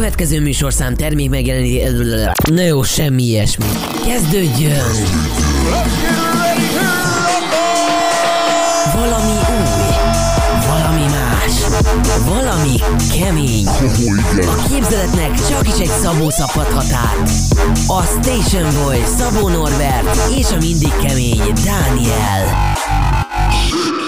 következő műsorszám termék megjeleníti... Na jó, semmi ilyesmi. Kezdődjön! Valami új, valami más, valami kemény. A képzeletnek csak is egy Szabó szabhathat át. A Station Boy, Szabó Norbert és a mindig kemény Dániel.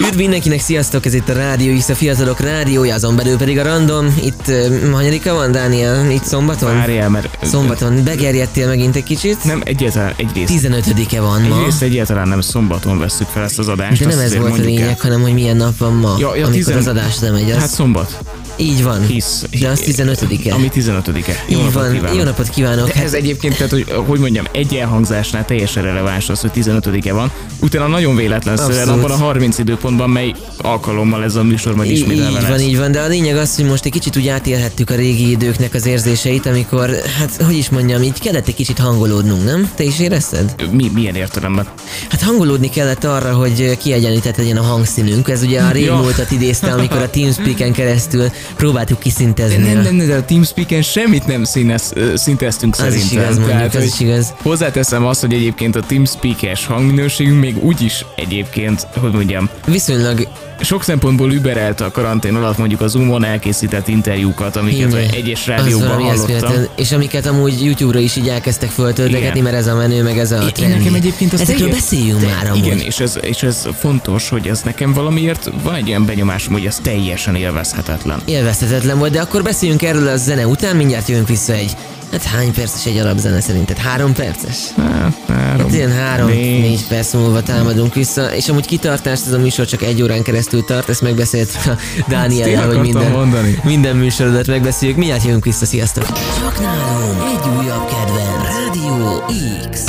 Üdv mindenkinek, sziasztok! Ez itt a Rádió X, a Fiatalok Rádiója, azon belül pedig a Random. Itt uh, hanyadika van, Dániel? Itt szombaton? Várjál, mert... Szombaton. Begerjedtél megint egy kicsit? Nem, egyáltalán egyrészt. 15-e van ma. Egyrészt egyáltalán nem szombaton veszük fel ezt az adást. De nem ez volt a lényeg, el. hanem hogy milyen nap van ma, Ja, ja, amikor tizen- az adás nem megy. Az... Hát szombat. Így van. Hisz. De az 15-e. Ami 15-e. Jó Így napot van. kívánok. Jó napot kívánok. De ez egyébként, tehát, hogy, hogy mondjam, egy elhangzásnál teljesen releváns az, hogy 15-e van. Utána nagyon véletlenszerűen abban a 30 időpontban, mely alkalommal ez a műsor majd ismételve így van, így van, de a lényeg az, hogy most egy kicsit úgy átélhettük a régi időknek az érzéseit, amikor, hát hogy is mondjam, így kellett egy kicsit hangolódnunk, nem? Te is érezted? Mi, milyen értelemben? Hát hangolódni kellett arra, hogy kiegyenlített legyen a hangszínünk. Ez ugye a régmúltat idézte, amikor a Teamspeak-en keresztül próbáltuk kiszintezni. Nem, nem, nem, de a Teamspeak-en semmit nem színez, szinteztünk Az is szerintem. igaz, mondjuk, Tehát, az is igaz. Hozzáteszem azt, hogy egyébként a Teamspeak-es hangminőségünk még úgyis egyébként, hogy mondjam, Viszonylag sok szempontból überelte a karantén alatt mondjuk a Zoomon elkészített interjúkat, amiket a egyes rádióban hallottam. És amiket amúgy YouTube-ra is így elkezdtek föltöltegetni, mert ez a menő, meg ez a Én trendi. nekem egyébként az Ezekről beszéljünk te- már amúgy. Igen, és ez, és ez fontos, hogy ez nekem valamiért van egy olyan benyomásom, hogy ez teljesen élvezhetetlen. Élvezhetetlen volt, de akkor beszéljünk erről a zene után, mindjárt jövünk vissza egy Hát hány perces egy alapzene szerinted? Három perces? Hát, három, Hát ilyen három, négy. négy perc múlva támadunk vissza, és amúgy kitartást ez a műsor csak egy órán keresztül tart, ezt megbeszélt a Dániel, hogy minden, mondani. minden műsorodat megbeszéljük. Mindjárt jövünk vissza, sziasztok! Csak nálunk egy újabb kedvenc, Rádió X.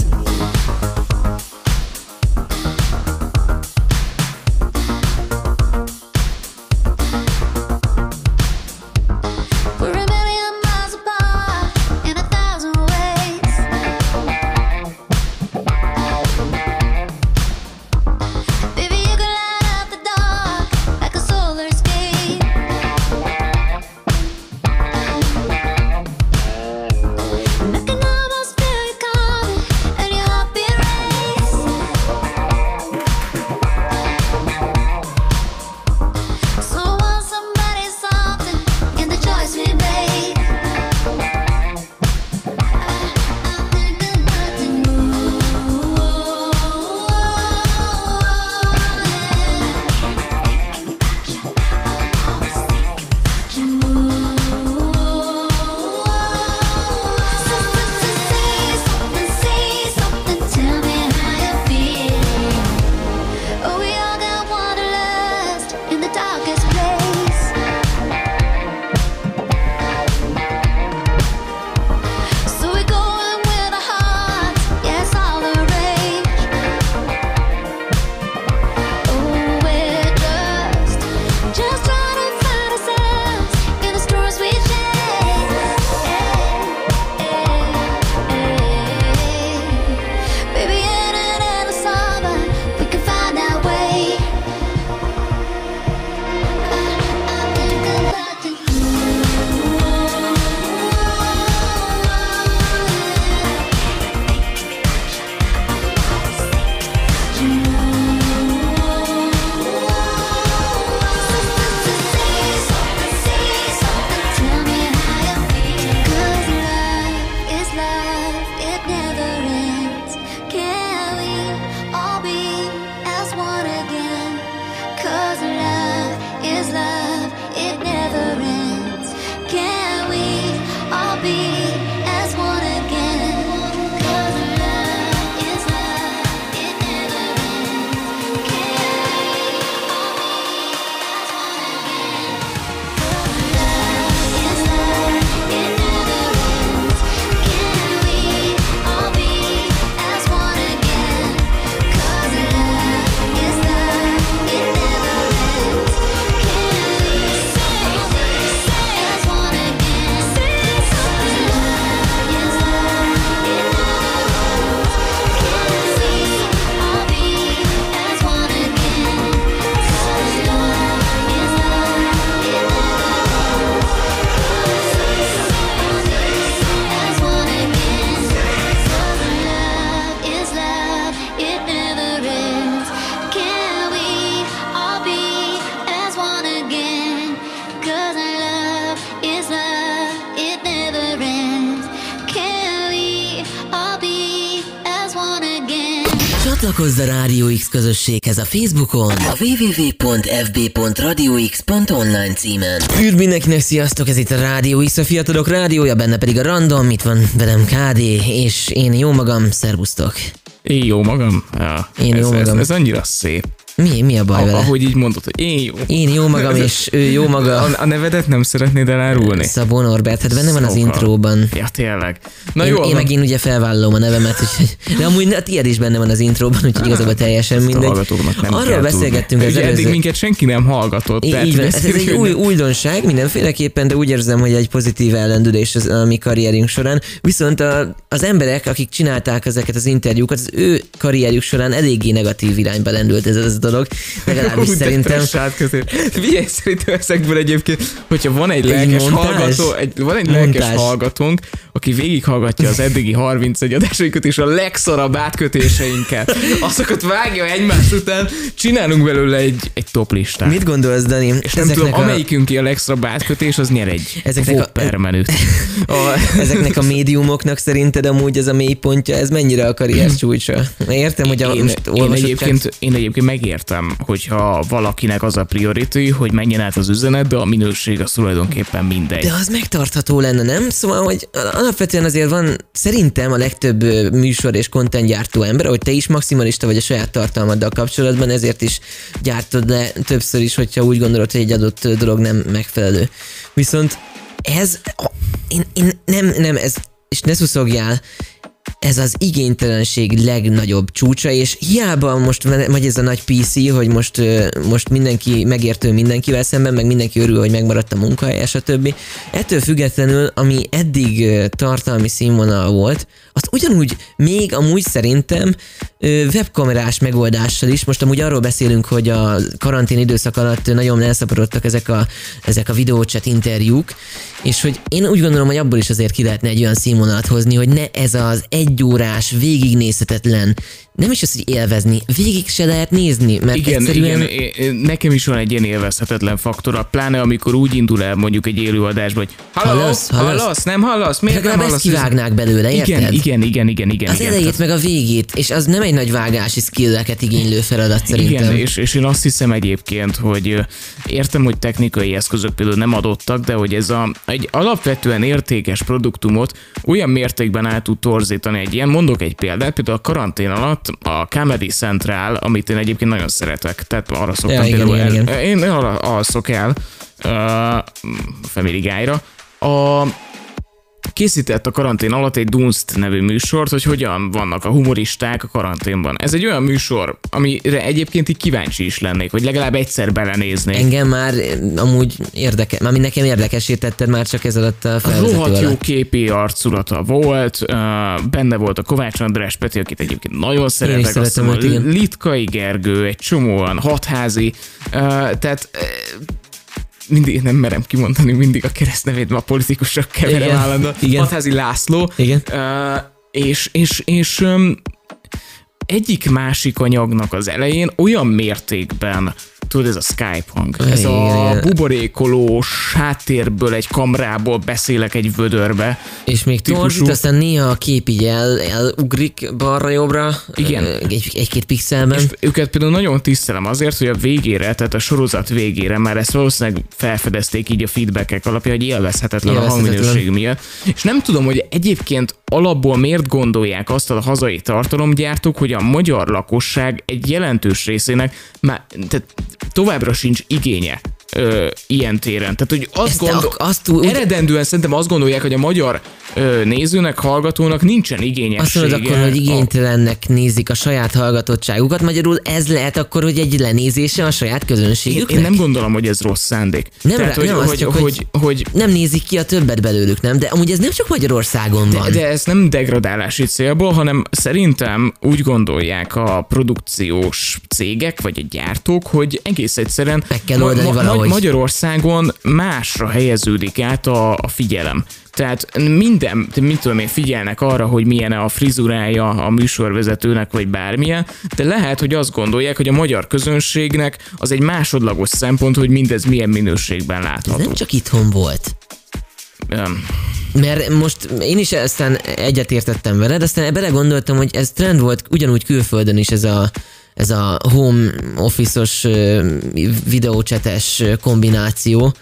Csatlakozz a Rádió X közösséghez a Facebookon, a www.fb.radiox.online címen. Üdv mindenkinek, sziasztok! Ez itt a Rádió X, a fiatalok rádiója, benne pedig a Random, itt van velem KD, és én jó magam, szervusztok! Én jó magam? Ja, Én ez, jó magam. Ez, ez annyira szép. Mi, mi a baj Ah, vele? ahogy így mondod, hogy én jó. Én jó magam, és ő jó maga. A, a nevedet nem szeretnéd elárulni? Szabó Norbert, hát benne van az Szóval. intróban. Ja, tényleg. Na Én, jó, én van. meg én ugye felvállalom a nevemet, úgyhogy, de amúgy a tiéd is benne van az intróban, úgyhogy igazából teljesen a mindegy. Arról beszélgettünk tudni. az Ugye eddig előző... minket senki nem hallgatott. Í- tehát így van, ez ez egy új újdonság mindenféleképpen, de úgy érzem, hogy egy pozitív ellendülés az, a mi karrierünk során. Viszont a, az emberek, akik csinálták ezeket az interjúkat, az ő karrierjük során eléggé negatív irányba lendült ez, ez a dolog. Legalábbis Úgy szerintem. Figyelj, szerintem ezekből egyébként, hogyha van egy lelkes montázs? hallgató, egy, van egy lelkes hallgatónk, aki végighallgatja az eddigi 31 adásainkat és a legszarabb átkötéseinket, azokat vágja egymás után, csinálunk belőle egy, egy top listát. Mit gondolsz, Dani? és nem tudom, amelyikünké a legszarabb átkötés, az nyer egy Ezeknek a- menüt. A, Ezeknek a médiumoknak szerinted amúgy ez a mélypontja, ez mennyire a karrier csúcsa? Értem, hogy a, én, most én, egyébként, én egyébként megértem, hogyha valakinek az a priority, hogy menjen át az üzenet, de a minőség az tulajdonképpen mindegy. De az megtartható lenne, nem? Szóval, hogy alapvetően azért van szerintem a legtöbb műsor és content gyártó ember, hogy te is maximalista vagy a saját tartalmaddal kapcsolatban, ezért is gyártod le többször is, hogyha úgy gondolod, hogy egy adott dolog nem megfelelő. Viszont ez, én, én nem, nem, ez, és ne szuszogjál, ez az igénytelenség legnagyobb csúcsa, és hiába most vagy ez a nagy PC, hogy most, most mindenki megértő mindenkivel szemben, meg mindenki örül, hogy megmaradt a munkahely, stb. Ettől függetlenül, ami eddig tartalmi színvonal volt, azt ugyanúgy még amúgy szerintem webkamerás megoldással is, most amúgy arról beszélünk, hogy a karantén időszak alatt nagyon elszaporodtak ezek a, ezek a videóchat interjúk, és hogy én úgy gondolom, hogy abból is azért ki lehetne egy olyan színvonalat hozni, hogy ne ez az egyórás, végignézhetetlen, nem is az, hogy élvezni, végig se lehet nézni, mert Igen, egyszerűen... igen, nekem is van egy ilyen élvezhetetlen faktora, pláne amikor úgy indul el mondjuk egy élőadásba, hogy halló, Hallasz? hallasz, Hallasz? nem hallasz, miért nem Legalább hallasz? ezt kivágnák belőle, érted? Igen, igen, igen, igen, igen. Az igen. elejét meg a végét, és az nem egy nagy vágási skilleket igénylő feladat szerintem. Igen, és, és én azt hiszem egyébként, hogy értem, hogy technikai eszközök például nem adottak, de hogy ez a, egy alapvetően értékes produktumot olyan mértékben át tud torzítani egy ilyen, mondok egy példát, például a karantén alatt a Comedy Central, amit én egyébként nagyon szeretek, tehát arra szoktam Ja, igen, például igen, el, én arra alszok el uh, Family Guy-ra, a készített a karantén alatt egy Dunst nevű műsort, hogy hogyan vannak a humoristák a karanténban. Ez egy olyan műsor, amire egyébként így kíváncsi is lennék, hogy legalább egyszer belenéznék. Engem már eh, amúgy érdekes, már nekem érdekesítetted már csak ez alatt a Rohadt jó képi arculata volt, uh, benne volt a Kovács András Peti, akit egyébként nagyon szeretek, azt szeretem hiszem, őt, a. Litkai Gergő, egy csomóan, hatházi, uh, tehát mindig nem merem kimondani mindig a keresztnevét, mert a politikusok keverem Igen, állandóan. igen. Hatházi László. Igen. Uh, és, és, és um, egyik másik anyagnak az elején olyan mértékben tudod, ez a Skype hang, ez a buborékolós háttérből egy kamrából beszélek egy vödörbe. És még torzít, aztán néha a kép így el, elugrik balra-jobbra, Igen. egy, egy-két pixelben. És őket például nagyon tisztelem azért, hogy a végére, tehát a sorozat végére már ezt valószínűleg felfedezték így a feedbackek alapján, hogy élvezhetetlen, a Élvezhetetlen. hangminőség miatt. És nem tudom, hogy egyébként alapból miért gondolják azt a hazai tartalomgyártók, hogy a magyar lakosság egy jelentős részének már tehát továbbra sincs igénye ö, ilyen téren. Tehát, hogy azt, gondol, ak- azt úgy- eredendően szerintem azt gondolják, hogy a magyar ö, nézőnek, hallgatónak nincsen Azt igényessége. mondod akkor, hogy a- igénytelennek nézik a saját hallgatottságukat, magyarul ez lehet akkor, hogy egy lenézése a saját Én, közönségüknek? én nem gondolom, hogy ez rossz szándék. Nem, Tehát, nem, hogy, azt hogy, csak, hogy, hogy- hogy, nem nézik ki a többet belőlük, nem? De amúgy ez nem csak Magyarországon van. de ez nem degradálási célból, hanem szerintem úgy gondolják a produkciós cégek vagy a gyártók, hogy egész egyszerűen Meg kell oldani valahogy. Magyarországon másra helyeződik át a, a figyelem. Tehát minden, mit tudom én, figyelnek arra, hogy milyen a frizurája a műsorvezetőnek, vagy bármilyen, de lehet, hogy azt gondolják, hogy a magyar közönségnek az egy másodlagos szempont, hogy mindez milyen minőségben Ez látható. nem csak itthon volt. Öm, mert most én is aztán egyetértettem veled, aztán belegondoltam, hogy ez trend volt ugyanúgy külföldön is ez a, ez a home office-os videócsetes kombináció,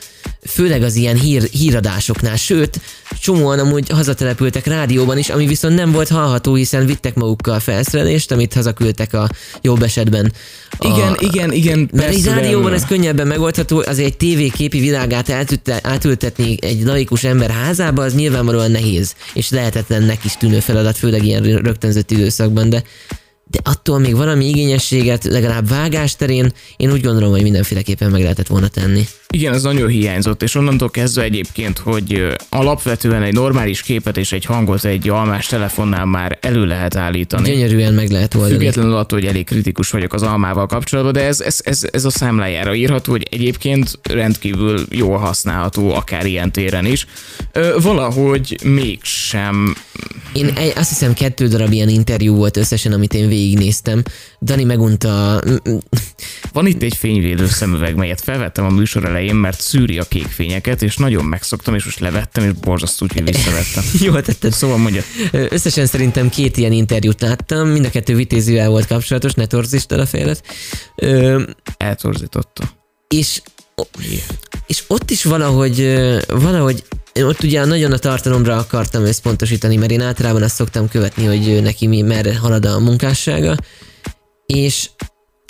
főleg az ilyen hír, híradásoknál, sőt, csomóan amúgy hazatelepültek rádióban is, ami viszont nem volt hallható, hiszen vittek magukkal felszerelést, amit hazaküldtek a jobb esetben. A, Igen, igen, igen, mert egy rádióban ez könnyebben megoldható, azért egy TV képi világát átütte, átültetni egy laikus ember házába, az nyilvánvalóan nehéz, és lehetetlennek is tűnő feladat, főleg ilyen rögtönzött időszakban, de de attól még valami igényességet, legalább vágás terén, én úgy gondolom, hogy mindenféleképpen meg lehetett volna tenni. Igen, ez nagyon hiányzott, és onnantól kezdve egyébként, hogy alapvetően egy normális képet és egy hangot egy almás telefonnál már elő lehet állítani. Gyönyörűen meg lehet oldani. Függetlenül attól, hogy elég kritikus vagyok az almával kapcsolatban, de ez, ez, ez, ez a számlájára írható, hogy egyébként rendkívül jól használható akár ilyen téren is. Ö, valahogy mégsem Én egy, azt hiszem kettő darab ilyen interjú volt összesen, amit én végignéztem. Dani megunta... Van itt egy fényvédő szemüveg, melyet felvettem a műsor elején, mert szűri a kék fényeket, és nagyon megszoktam, és most levettem, és borzasztó, hogy visszavettem. Jól tetted. Szóval mondja, Összesen szerintem két ilyen interjút láttam, mind a kettő vitézivel volt kapcsolatos, ne torzítsd el a fejedet. Ö, eltorzította. és, és ott is valahogy, valahogy ott ugye nagyon a tartalomra akartam összpontosítani, mert én általában azt szoktam követni, hogy neki mi merre halad a munkássága, és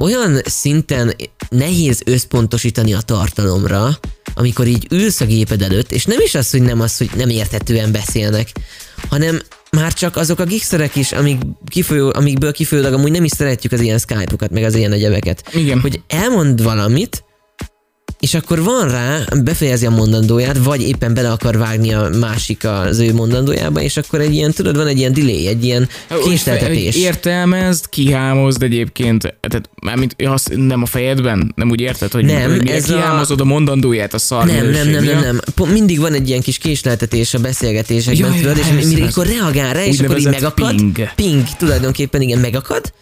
olyan szinten nehéz összpontosítani a tartalomra, amikor így ülsz a géped előtt, és nem is az, hogy nem az, hogy nem érthetően beszélnek, hanem már csak azok a gigszerek is, amik kifolyó, amikből kifolyólag amúgy nem is szeretjük az ilyen Skype-okat, meg az ilyen egyebeket. Igen. Hogy elmond valamit, és akkor van rá, befejezi a mondandóját, vagy éppen bele akar vágni a másik az ő mondandójába, és akkor egy ilyen, tudod, van egy ilyen delay, egy ilyen késleltetés. Értelmezd, kihámozd egyébként, tehát mármint azt nem a fejedben, nem úgy érted, hogy, Nem, hogy ez a- kihámozod a mondandóját a szar Nem, nem, nem, nem, nem. Mindig van egy ilyen kis késleltetés a beszélgetésekben, tudod, és akkor reagál rá, és akkor így megakad. ping. Ping, tulajdonképpen igen, megakad.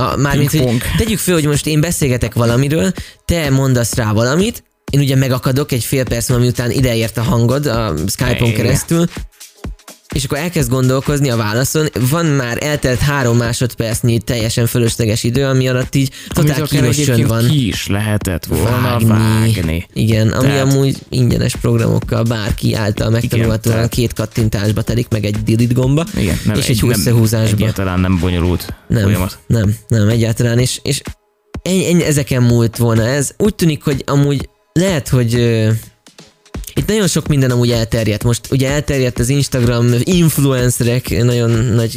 A, mármint, hogy tegyük föl, hogy most én beszélgetek valamiről, te mondasz rá valamit, én ugye megakadok egy fél perc, miután ideért a hangod a Skype-on keresztül, és akkor elkezd gondolkozni a válaszon, van már eltelt három másodpercnyi teljesen fölösleges idő, ami alatt így totál kínos csönd van ki is lehetett volna vágni. vágni. igen, ami Tehát- amúgy ingyenes programokkal bárki által megtanulhatóan tehát- két kattintásba telik, meg egy delete gomba, Igen, nem, és egy nem, összehúzásba. Egyáltalán nem bonyolult Nem, folyamat. nem, nem, egyáltalán, és, és ennyi, ennyi, ezeken múlt volna ez. Úgy tűnik, hogy amúgy lehet, hogy itt nagyon sok minden amúgy elterjedt. Most ugye elterjedt az Instagram influencerek nagyon nagy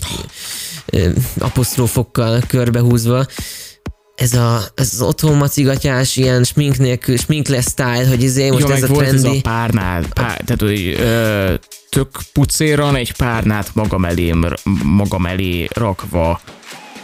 ö, aposztrófokkal körbehúzva. Ez, a, ez az otthon macigatyás, ilyen smink nélkül, sminkless style, hogy izé most Jó, ez a volt ez trendi. a párnál, pár, tehát hogy ö, tök pucéran egy párnát magam elé, magam elé rakva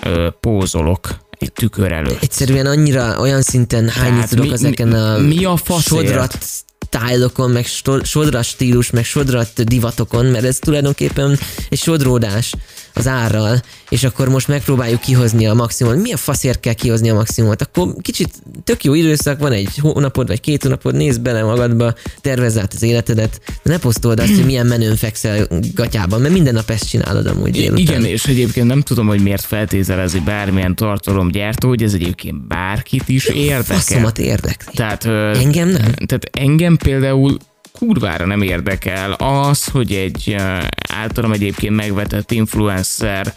ö, pózolok egy tükör előtt. egyszerűen annyira olyan szinten mi- ezeken a mi- mi a faszért? sodrat stylokon, meg sodrat stílus, meg sodrat divatokon, mert ez tulajdonképpen egy sodródás az árral, és akkor most megpróbáljuk kihozni a maximumot. Mi a faszért kell kihozni a maximumot? Akkor kicsit tök jó időszak, van egy hónapod, vagy két hónapod, nézd bele magadba, tervezz át az életedet, de ne posztold azt, hogy milyen menőn fekszel gatyában, mert minden nap ezt csinálod amúgy délután. Igen, és egyébként nem tudom, hogy miért feltételezi bármilyen tartalomgyártó, hogy ez egyébként bárkit is érdekel. Faszomat érdekli. Tehát, Engem nem. Tehát engem például kurvára nem érdekel az, hogy egy általam egyébként megvetett influencer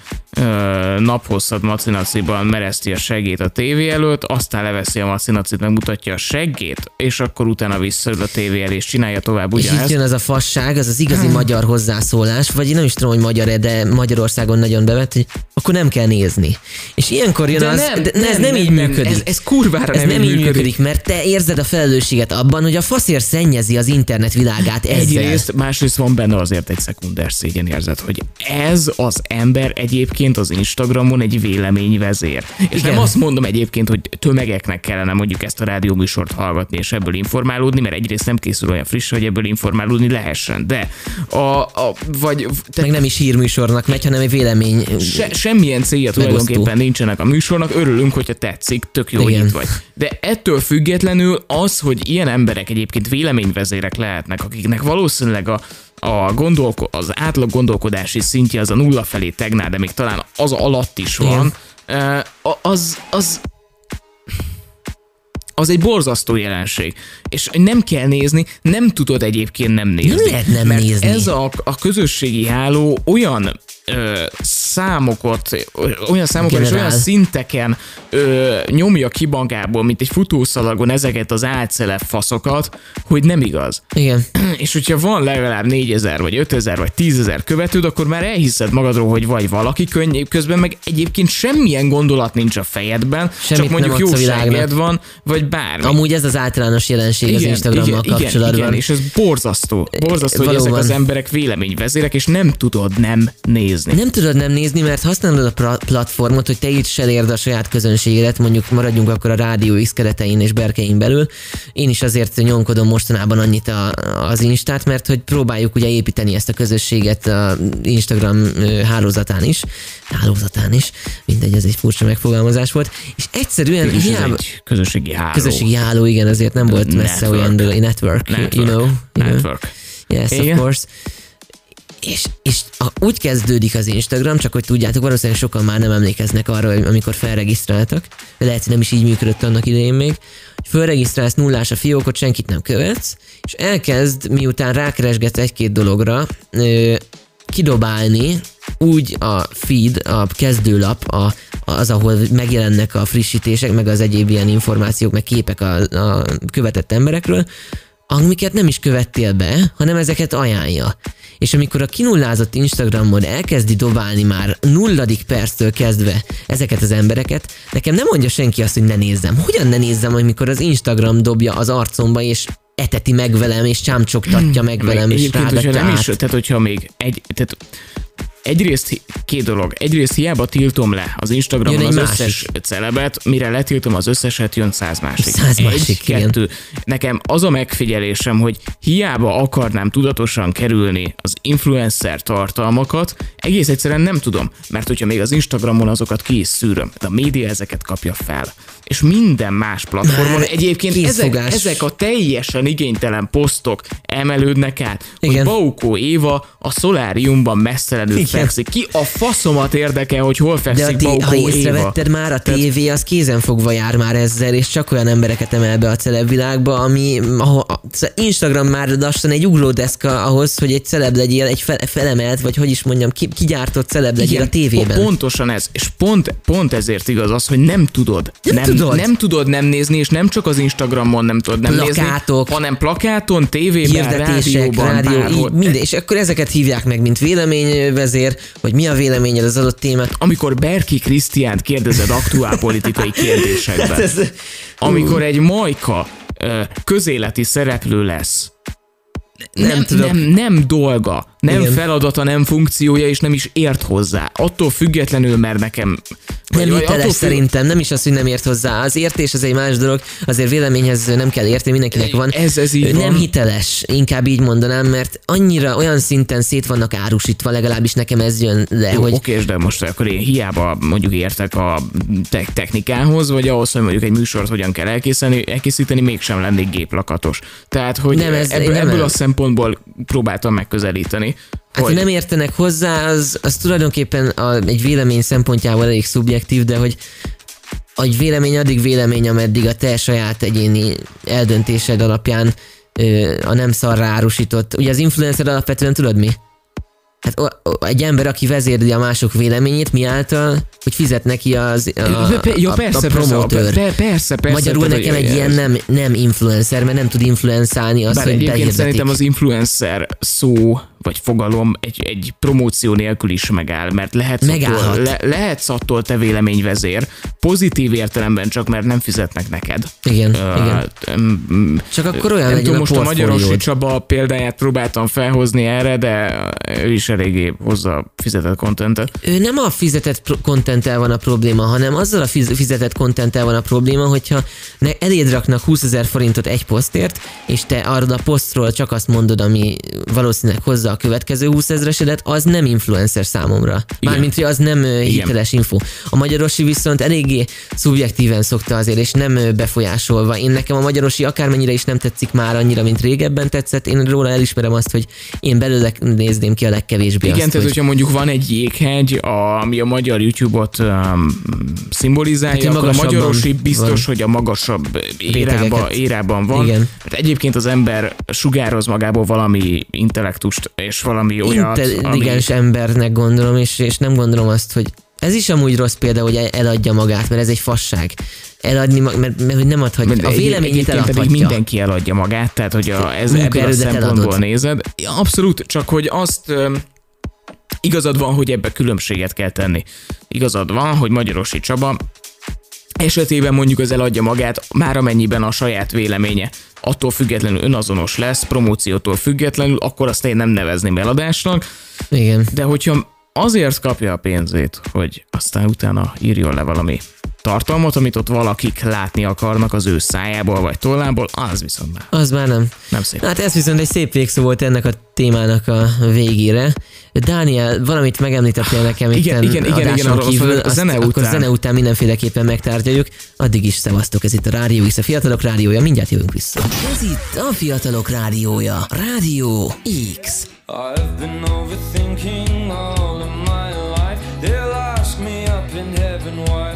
naphosszat macinaciban mereszti a seggét a tévé előtt, aztán leveszi a macinacit, megmutatja a seggét, és akkor utána visszaül a tévé elé, és csinálja tovább És itt ugyanezt. jön az a fasság, az az igazi magyar hozzászólás, vagy én nem is tudom, hogy magyar-e, de Magyarországon nagyon bevet, hogy akkor nem kell nézni. És ilyenkor jön az, de nem, ez nem, így működik. Ez, ez kurvára ez nem, nem így így működik. működik, mert te érzed a felelősséget abban, hogy a faszért szennyezi az internet világát ezzel. Egyrészt, másrészt van benne azért egy szekunder szégyenérzet, hogy ez az ember egyébként az Instagramon egy véleményvezér. És Igen. nem azt mondom egyébként, hogy tömegeknek kellene mondjuk ezt a rádióműsort hallgatni és ebből informálódni, mert egyrészt nem készül olyan friss, hogy ebből informálódni lehessen. De a, a vagy Meg te, nem is hírműsornak megy, hanem egy vélemény. se, semmilyen célja tulajdonképpen nincsenek a műsornak, örülünk, hogyha tetszik, tök jó, Igen. itt vagy. De ettől függetlenül az, hogy ilyen emberek egyébként véleményvezérek lehetnek, akiknek valószínűleg a a gondolko- az átlag gondolkodási szintje az a nulla felé tegnál, de még talán az alatt is van, a- az, az az egy borzasztó jelenség. És nem kell nézni, nem tudod egyébként nem nézni. Nem lehet nem mert nézni. ez a, a közösségi háló olyan ö, számokat, olyan számokat és Generál. olyan szinteken ö, nyomja ki magából, mint egy futószalagon ezeket az álcelef faszokat, hogy nem igaz. Igen. És hogyha van legalább 4000 vagy 5000 vagy 10000 követőd, akkor már elhiszed magadról, hogy vagy valaki könnyű, közben meg egyébként semmilyen gondolat nincs a fejedben, Semmit csak mondjuk seged van, vagy bármi. Amúgy ez az általános jelenség az Instagrammal igen, kapcsolatban. Igen, és ez borzasztó. Borzasztó, hogy ezek valóban. az emberek véleményvezérek, és nem tudod nem nézni. Nem tudod nem nézni, mert használod a platformot, hogy te is elérd a saját közönségedet, mondjuk maradjunk akkor a Rádió X keretein és berkein belül. Én is azért nyomkodom mostanában annyit a, az Instát, mert hogy próbáljuk ugye építeni ezt a közösséget a Instagram hálózatán is, hálózatán is, mindegy, ez egy furcsa megfogalmazás volt, és egyszerűen ez hiába, egy közösségi háló. közösségi háló, igen, azért nem volt messze Network. olyan network, Network. you know, you know. Network. Yes, Igen. of course. És, és a, úgy kezdődik az Instagram, csak hogy tudjátok, valószínűleg sokan már nem emlékeznek arra, hogy amikor felregisztráltak, de lehet, hogy nem is így működött annak idején még, hogy felregisztrálsz nullás a fiókot, senkit nem követsz, és elkezd, miután rákeresgetsz egy-két dologra, ö, kidobálni úgy a feed, a kezdőlap, a, az, ahol megjelennek a frissítések, meg az egyéb ilyen információk, meg képek a, a követett emberekről, amiket nem is követtél be, hanem ezeket ajánlja. És amikor a kinullázott Instagramon elkezdi dobálni már nulladik perctől kezdve ezeket az embereket, nekem nem mondja senki azt, hogy ne nézzem. Hogyan ne nézzem, amikor az Instagram dobja az arcomba, és eteti meg velem, és csámcsogtatja meg velem, és rágatja nem is, tehát hogyha még egy, tehát egyrészt két dolog. Egyrészt hiába tiltom le az Instagramon az egy összes celebet, mire letiltom az összeset, jön száz másik. Száz egy, másik, igen. kettő. Nekem az a megfigyelésem, hogy hiába akarnám tudatosan kerülni az influencer tartalmakat, egész egyszerűen nem tudom, mert hogyha még az Instagramon azokat ki is szűröm, de a média ezeket kapja fel. És minden más platformon Már egyébként ezek, készfogás. ezek a teljesen igénytelen posztok emelődnek át, hogy Igen. Baukó Éva a szoláriumban messzelenül. Fekszik. Ki a faszomat érdekel, hogy hol De fekszik a té- ha Éva? észrevetted már, a tévé az kézenfogva jár már ezzel, és csak olyan embereket emel be a celebvilágba, ami ahol, szóval Instagram már lassan egy ugródeszka ahhoz, hogy egy celeb legyél, egy fe, felemelt, vagy hogy is mondjam, ki, kigyártott celeb legyél a tévében. po- Pontosan ez. És pont, pont ezért igaz az, hogy nem tudod. Nem nem, tudod. nem tudod nem nézni, és nem csak az Instagramon nem tudod nem Plakátok. nézni, hanem plakáton, tévében, rádióban, rádió, így, minden, és akkor ezeket hívják meg, mint véleményvezér, hogy mi a véleményed az adott témát. Amikor Berki Krisztiánt kérdezed aktuál politikai kérdésekben, Ez, amikor egy majka közéleti szereplő lesz, Nem tudok. nem, nem dolga, nem Igen. Feladata, nem funkciója, és nem is ért hozzá. Attól függetlenül, mert nekem... nem vagy hiteles függ- szerintem, nem is az, hogy nem ért hozzá. Az értés az egy más dolog, azért véleményhez nem kell érteni, mindenkinek van. Ez- ez így nem van. hiteles, inkább így mondanám, mert annyira olyan szinten szét vannak árusítva, legalábbis nekem ez jön le, Jó, hogy oké, de most akkor én hiába mondjuk értek a te- technikához, vagy ahhoz, hogy mondjuk egy műsort hogyan kell elkészíteni, elkészíteni mégsem lennék géplakatos. Tehát, hogy Nem, ez- ebből, nem ebből a szempontból próbáltam megközelíteni. Hát, hogy nem értenek hozzá, az, az tulajdonképpen a, egy vélemény szempontjából elég szubjektív, de hogy egy vélemény addig vélemény, ameddig a te saját egyéni eldöntésed alapján ö, a nem szarra árusított. Ugye az influencer alapvetően tudod mi? Hát egy ember, aki vezérli a mások véleményét, mi által, hogy fizet neki az, a, ja, a, persze, a persze, promotőr. pe- persze, persze, Magyarul nekem egy ilyen nem, nem influencer, mert nem tud influenzálni azt, Bár hogy egyébként szerintem az influencer szó vagy fogalom egy, egy promóció nélkül is megáll, mert lehetsz Megállhat. attól, le, lehetsz attól te véleményvezér, pozitív értelemben csak, mert nem fizetnek neked. Igen, Ö, igen. Csak akkor olyan nem legyen tudom, a most a Magyarosi portfóliód. Csaba példáját próbáltam felhozni erre, de ő is eléggé hozza fizetett kontentet. Ő nem a fizetett contenttel van a probléma, hanem azzal a fiz- fizetett contenttel van a probléma, hogyha ne eléd raknak 20 ezer forintot egy posztért, és te arra a posztról csak azt mondod, ami valószínűleg hozza a következő 20 ezresedet, az nem influencer számomra. Mármint, hogy az nem ö, hiteles info. A magyarosi viszont eléggé szubjektíven szokta azért, és nem befolyásolva. Én nekem a magyarosi akármennyire is nem tetszik már annyira, mint régebben tetszett, én róla elismerem azt, hogy én belőle nézném ki a legkevésbé Igen, azt, tehát hogy... hogyha mondjuk van egy jéghegy, a, ami a magyar YouTube-ot um, szimbolizálja, Hát, akkor a magyarosi biztos, van. hogy a magasabb érába, érában van. Igen. Hát egyébként az ember sugároz magából valami intellektust, és valami olyat, intelligens ami... embernek gondolom, és, és nem gondolom azt, hogy ez is amúgy rossz példa, hogy el- eladja magát, mert ez egy fasság. Eladni, mert, mert hogy nem adhatja. A Egy- véleményét egyébként pedig eladhatja. mindenki eladja magát, tehát hogy a, ez ebből a szempontból eladod. nézed. Abszolút, csak hogy azt igazad van, hogy ebbe különbséget kell tenni. Igazad van, hogy Magyarosi Csaba esetében mondjuk az eladja magát, már amennyiben a saját véleménye attól függetlenül önazonos lesz, promóciótól függetlenül, akkor azt én nem nevezném eladásnak, Igen. de hogyha azért kapja a pénzét, hogy aztán utána írjon le valami tartalmat, amit ott valakik látni akarnak az ő szájából vagy tollából, az viszont már Az már nem. nem szép. Hát ez viszont egy szép végszó volt ennek a témának a végére. Dániel, valamit megemlítettél nekem itt Igen, igen, igen, igen, arról kívül, azt zene akkor után. zene után mindenféleképpen megtárgyaljuk. Addig is szevasztok, ez itt a Rádió X, a Fiatalok Rádiója, mindjárt jövünk vissza. Ez itt a Fiatalok Rádiója. Rádió X. I've been overthinking all of my life. They'll ask me up in heaven why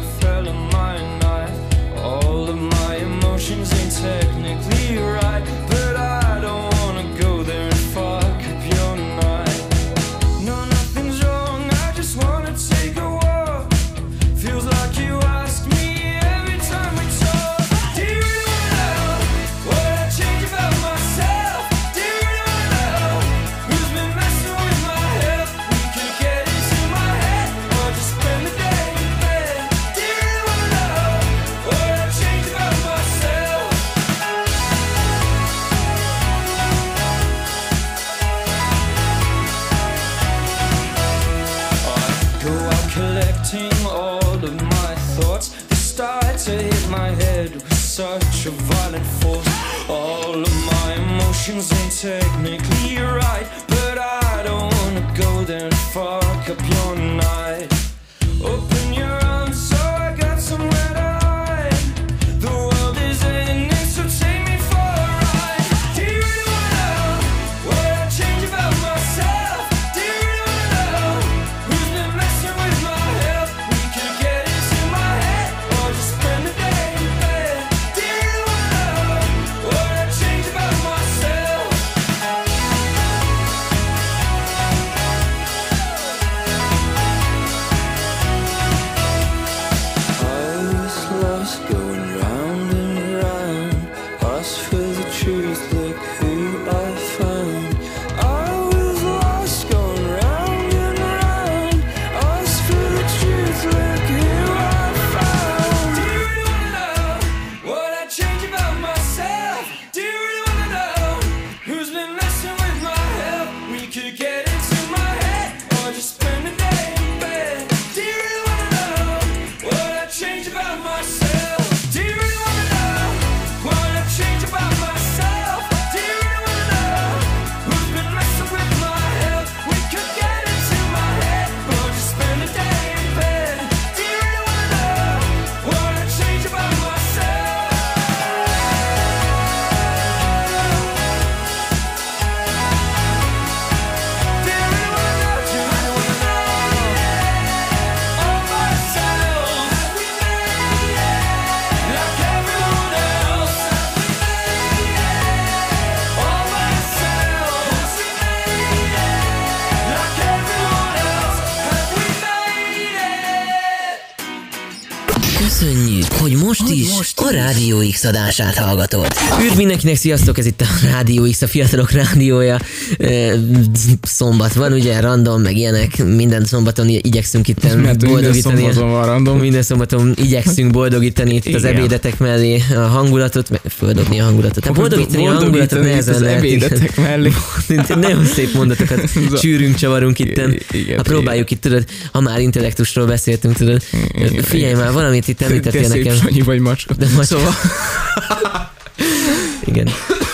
Rádió X adását hallgatod. Üdv mindenkinek, sziasztok, ez itt a Rádió X, a Fiatalok Rádiója. Szombat van, ugye, random, meg ilyenek, minden szombaton igyekszünk itt Mert minden boldogítani. szombaton van random. Minden szombaton igyekszünk boldogítani itt az Igen. ebédetek mellé a hangulatot, meg földobni a hangulatot. Hát boldogítani a hangulatot Boldogítani nehezen az lehet. ebédetek mellé. Nagyon szép mondatokat csűrünk, csavarunk itt. Ha próbáljuk itt, tudod, ha már intellektusról beszéltünk, tudod, figyelj már, valamit itt Te említettél nekem. Sanyi vagy macska. De most- Szóval, Igen.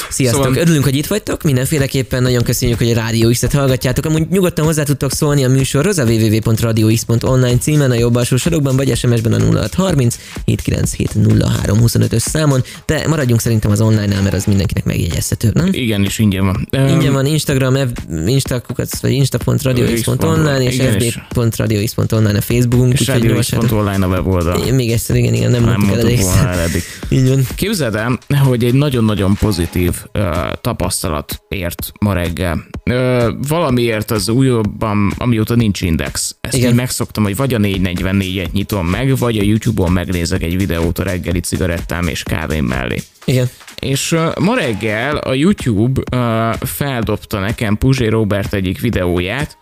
Sziasztok, Szóval- örülünk, hogy itt vagytok, mindenféleképpen nagyon köszönjük, hogy a Rádió X-et hallgatjátok. Amúgy nyugodtan hozzá tudtok szólni a műsorhoz a www.radiox.online címen a jobb alsó sorokban, vagy SMS-ben a 0630 797 0325 ös számon, de maradjunk szerintem az online-nál, mert az mindenkinek megjegyezhető, nem? igen, és ingyen van. Ingyen van Instagram, F- instakukat, vagy insta.radiox.online és fb.radiox.online a Facebookunk, És rádió.online a weboldal. Még egyszer, igen, igen, nem, Nem mondtuk el elég. Így van. Képzeld el, hogy egy nagyon-nagyon pozitív ö, tapasztalat ért ma reggel. Ö, valamiért az újabban, amióta nincs index. Ezt Igen. így megszoktam, hogy vagy a 444-et nyitom meg, vagy a YouTube-on megnézek egy videót a reggeli cigarettám és kávém mellé. Igen. És uh, ma reggel a YouTube uh, feldobta nekem Puzsé Robert egyik videóját,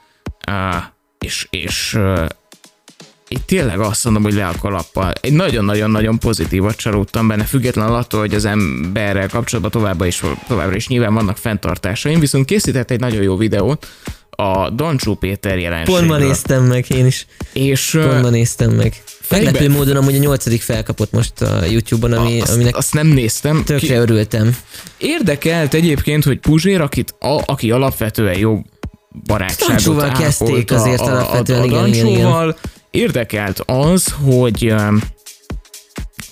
uh, és, és itt tényleg azt mondom, hogy le a kalappal. Egy nagyon-nagyon-nagyon pozitívat csalódtam benne, függetlenül attól, hogy az emberrel kapcsolatban továbbra is, továbbra is nyilván vannak fenntartásaim, viszont készített egy nagyon jó videót a Dancsó Péter jelenségről. Pont ma néztem meg én is. És Pont ma néztem meg. Meglepő módon amúgy a nyolcadik felkapott most a YouTube-on, ami, azt, aminek azt nem néztem. Ki- tökre örültem. Érdekelt egyébként, hogy Puzsér, akit, a, aki alapvetően jó barátságot Dancsóval kezdték azért a, a, alapvetően, a, a igen, igen, igen. Érdekelt az, hogy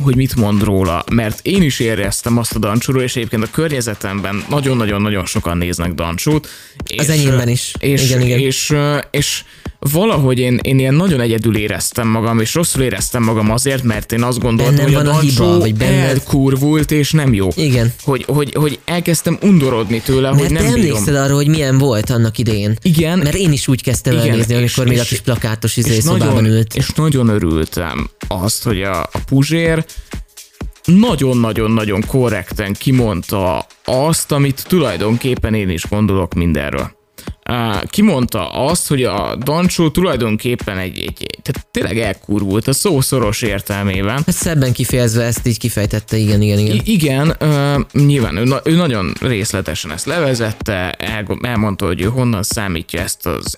hogy mit mond róla, mert én is éreztem azt a Dancsóról, és egyébként a környezetemben nagyon-nagyon-nagyon sokan néznek Dancsót. Az és, enyémben is. És, Igen, igen. És, ö, és valahogy én, én ilyen nagyon egyedül éreztem magam, és rosszul éreztem magam azért, mert én azt gondoltam, Bennem hogy a a hiba, vagy benned- elkurvult, és nem jó Igen. hogy, hogy, hogy elkezdtem undorodni tőle, hogy Mert nem te bírom. emlékszel arra, hogy milyen volt annak idején? Igen, Mert én is úgy kezdtem Igen, el nézni, és- amikor még a kis plakátos izé szobában nagyon, ült. és nagyon örültem azt, hogy a, a Puzsér nagyon-nagyon-nagyon korrekten kimondta azt, amit tulajdonképpen én is gondolok mindenről. Kimondta azt, hogy a Dancsó tulajdonképpen egy, egy, tehát tényleg elkurvult a szó szoros értelmében. Hát szebben kifejezve ezt így kifejtette, igen, igen, igen. I- igen, uh, nyilván ő, na- ő nagyon részletesen ezt levezette, el, elmondta, hogy ő honnan számítja ezt az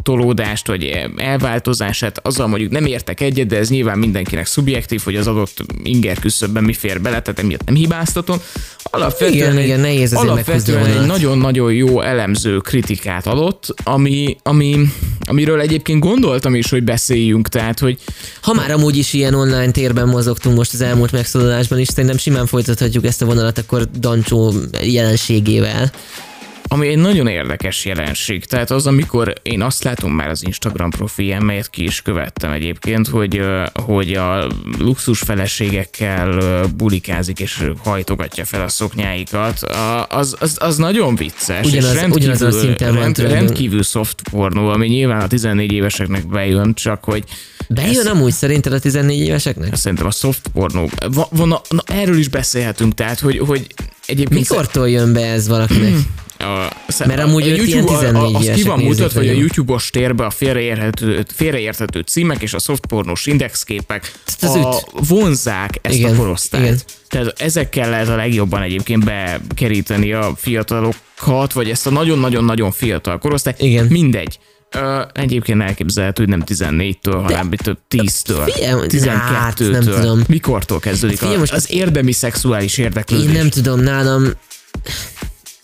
eltolódást, vagy elváltozását, azzal mondjuk nem értek egyet, de ez nyilván mindenkinek szubjektív, hogy az adott inger küszöbben mi fér bele, tehát emiatt nem hibáztatom. Alapvetően Igen, egy, igen, nehéz alapvetően egy nagyon-nagyon jó elemző kritikát adott, ami, ami, amiről egyébként gondoltam is, hogy beszéljünk, tehát, hogy Ha már amúgy is ilyen online térben mozogtunk most az elmúlt megszólalásban is, szerintem simán folytathatjuk ezt a vonalat akkor Dancsó jelenségével. Ami egy nagyon érdekes jelenség. Tehát az, amikor én azt látom már az Instagram profilján, melyet ki is követtem egyébként, hogy, hogy a luxus feleségekkel bulikázik és hajtogatja fel a szoknyáikat, az, az, az nagyon vicces. Ugyanaz- és rendkívül, ugyanazon a szinten rend, rendkívül soft pornó, ami nyilván a 14 éveseknek bejön, csak hogy Bejön amúgy szerinted a 14 éveseknek? szerintem a soft pornó, van, van a, na, erről is beszélhetünk, tehát hogy, hogy egyébként Mikortól jön be ez valakinek? A, Mert amúgy őt ilyen 14 az ki van mutatva, hogy a. YouTube-os térbe a félreérthető, félreérthető címek és a softpornós indexképek a, vonzák ezt Igen, a korosztályt. igen. Tehát ezekkel lehet a legjobban egyébként bekeríteni a fiatalokat, vagy ezt a nagyon-nagyon-nagyon fiatal korosztályt. Igen. Mindegy. Ö, egyébként elképzelhető, hogy nem 14-től, hanem több 10-től, Figyelj, 12-től. hát, nem tudom. Mikortól kezdődik Figyelj, a, most- az érdemi szexuális érdeklődés? Én nem tudom, nálam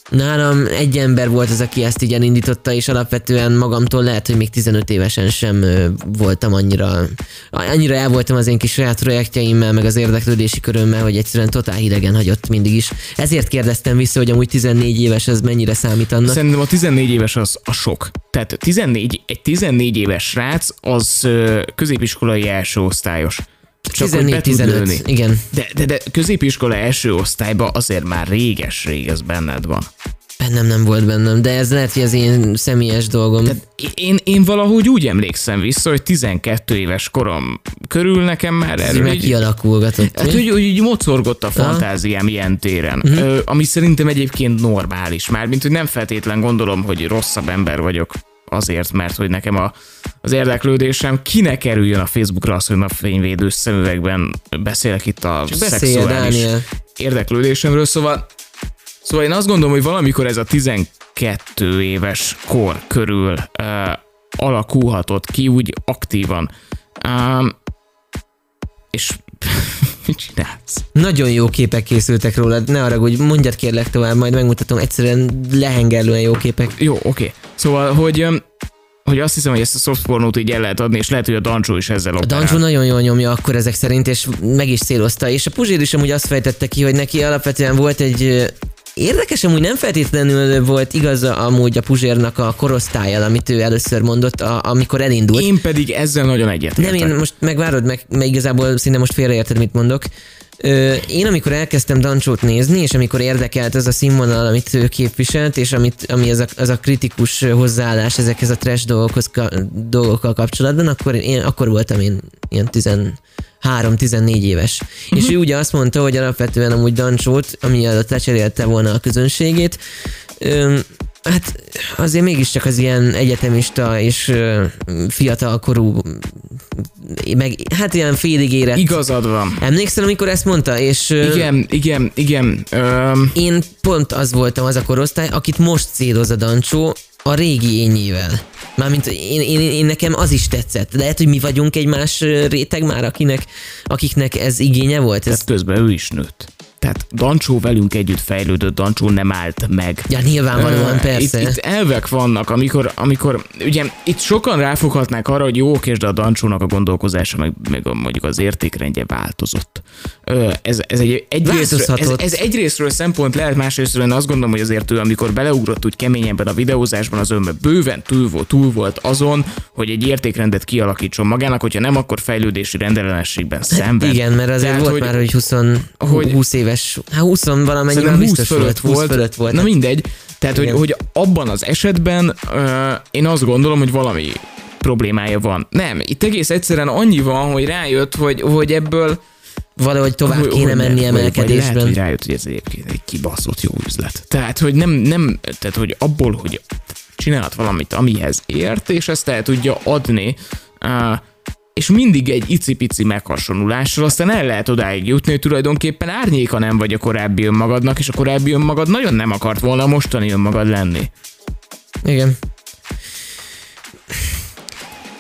Nálam egy ember volt az, aki ezt így elindította, és alapvetően magamtól lehet, hogy még 15 évesen sem voltam annyira, annyira el voltam az én kis saját projektjeimmel, meg az érdeklődési körömmel, hogy egyszerűen totál hidegen hagyott mindig is. Ezért kérdeztem vissza, hogy amúgy 14 éves ez mennyire számít annak. Szerintem a 14 éves az a sok. Tehát 14, egy 14 éves srác az középiskolai első osztályos. Csak hogy be tud 14-15, lőni. igen. De, de, de középiskola első osztályban azért már réges-rég ez benned van. Bennem nem volt bennem, de ez lehet, hogy az én személyes dolgom. Tehát én, én valahogy úgy emlékszem vissza, hogy 12 éves korom körül nekem már ez erről meg kialakulgatott. hát, hogy, hogy így mocorgott a fantáziám ilyen téren, ö, ami szerintem egyébként normális már, mint hogy nem feltétlen gondolom, hogy rosszabb ember vagyok azért, mert hogy nekem a, az érdeklődésem kinek kerüljön a Facebookra az, hogy napfényvédő szemüvegben beszélek itt a Csak beszélj, szexuális Dániel. érdeklődésemről, szóval Szóval én azt gondolom, hogy valamikor ez a 12 éves kor körül uh, alakulhatott ki úgy aktívan. Um, és mit csinálsz? Nagyon jó képek készültek rólad, ne arra, hogy mondjad kérlek tovább, majd megmutatom, egyszerűen lehengerlően jó képek. Jó, oké. Szóval, hogy, hogy azt hiszem, hogy ezt a softpornót így el lehet adni, és lehet, hogy a Dancsó is ezzel A operál. Dancsó nagyon jól nyomja akkor ezek szerint, és meg is célozta. És a Puzsér is amúgy azt fejtette ki, hogy neki alapvetően volt egy ö, Érdekes, amúgy nem feltétlenül volt igaza amúgy a Puzsérnak a korosztályal, amit ő először mondott, a, amikor elindult. Én pedig ezzel nagyon egyetértek. Nem, én most megvárod meg, mert igazából szinte most félreérted, mit mondok. Ö, én amikor elkezdtem Dancsót nézni, és amikor érdekelt az a színvonal, amit ő képviselt, és amit, ami ez a, az a kritikus hozzáállás ezekhez a trash dolgokhoz, ka, dolgokkal kapcsolatban, akkor, én, akkor voltam én ilyen 13-14 éves. Uh-huh. És ő ugye azt mondta, hogy alapvetően amúgy Dancsót, ami alatt lecserélte volna a közönségét, ö, Hát azért mégiscsak az ilyen egyetemista és ö, fiatalkorú, meg hát ilyen félig érett. Igazad van. Emlékszel, amikor ezt mondta? És ö, Igen, igen, igen. Öm, én pont az voltam az a korosztály, akit most céloz a Dancsó a régi ényével. Mármint én, én, én, nekem az is tetszett. Lehet, hogy mi vagyunk egy más réteg már, akinek, akiknek ez igénye volt. Ez, tehát közben ő is nőtt. Tehát Dancsó velünk együtt fejlődött, Dancsó nem állt meg. ja, nyilvánvalóan, Ö, persze. Itt, itt elvek vannak, amikor, amikor, ugye itt sokan ráfoghatnák arra, hogy jó, és de a Dancsónak a gondolkozása, meg, meg a, mondjuk az értékrendje változott. Ö, ez, ez egy egyrésztről, ez, ez egyrésztről szempont lehet, másrésztről én azt gondolom, hogy azért ő, amikor beleugrott úgy keményebben a videózásban, az önben bőven túl volt, túl volt azon, hogy egy értékrendet kialakítson magának, hogyha nem, akkor fejlődési rendellenességben szenved. Igen, mert azért Tehát, volt hogy- már, hogy 20, hogy- 20 éves, hát 20 valamennyi Szerintem már 20 biztos fölött volt. 20 volt. fölött volt. Na hát mindegy. Tehát, hogy, Igen. hogy abban az esetben uh, én azt gondolom, hogy valami problémája van. Nem, itt egész egyszerűen annyi van, hogy rájött, hogy, hogy ebből valahogy tovább hogy- kéne hogy menni ne- vagy- Vagy lehet, emelkedésben. hogy rájött, hogy ez egyébként egy kibaszott jó üzlet. Tehát, hogy nem, nem, tehát, hogy abból, hogy csinálhat valamit, amihez ért, és ezt el tudja adni, uh, és mindig egy icipici meghasonlulással, aztán el lehet odáig jutni, hogy tulajdonképpen árnyéka nem vagy a korábbi önmagadnak, és a korábbi önmagad nagyon nem akart volna a mostani önmagad lenni. Igen.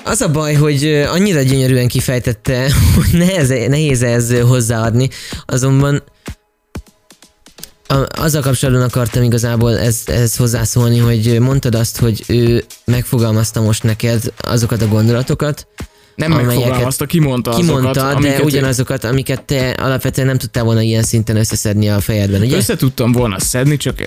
Az a baj, hogy annyira gyönyörűen kifejtette, hogy nehéz, nehéz ez hozzáadni, azonban a- azzal kapcsolatban akartam igazából ez, ez hozzászólni, hogy mondtad azt, hogy ő megfogalmazta most neked azokat a gondolatokat, Nem megfogalmazta, kimondta azokat, kimondta, de amiket ugyanazokat, amiket te alapvetően nem tudtál volna ilyen szinten összeszedni a fejedben, ugye? Össze tudtam volna szedni, csak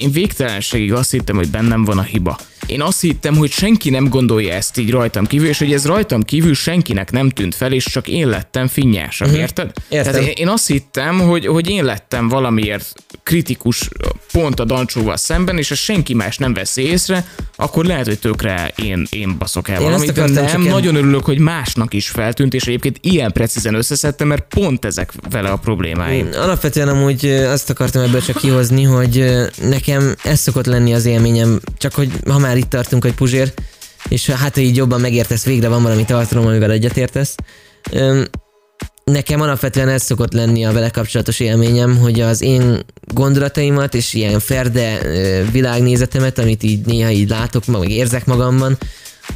én végtelenségig azt hittem, hogy bennem van a hiba. Én azt hittem, hogy senki nem gondolja ezt így rajtam kívül, és hogy ez rajtam kívül senkinek nem tűnt fel, és csak én lettem finnyásabb, uh-huh. érted? Mhm. Értem. Tehát én, én azt hittem, hogy, hogy én lettem valamiért kritikus pont a Dancsóval szemben, és ha senki más nem veszi észre, akkor lehet, hogy tökre én, én baszok el Én valamit, de nem, el- nagyon örülök, hogy másnak is feltűnt, és egyébként ilyen precízen összeszedtem, mert pont ezek vele a problémáim. Alapvetően amúgy azt akartam ebből csak kihozni, hogy nekem ez szokott lenni az élményem, csak hogy ha már itt tartunk, hogy Puzsér, és hát ha így jobban megértesz, végre van valami tartalom, amivel egyetértesz. Nekem alapvetően ez szokott lenni a vele kapcsolatos élményem, hogy az én gondolataimat és ilyen ferde világnézetemet, amit így néha így látok, meg érzek magamban,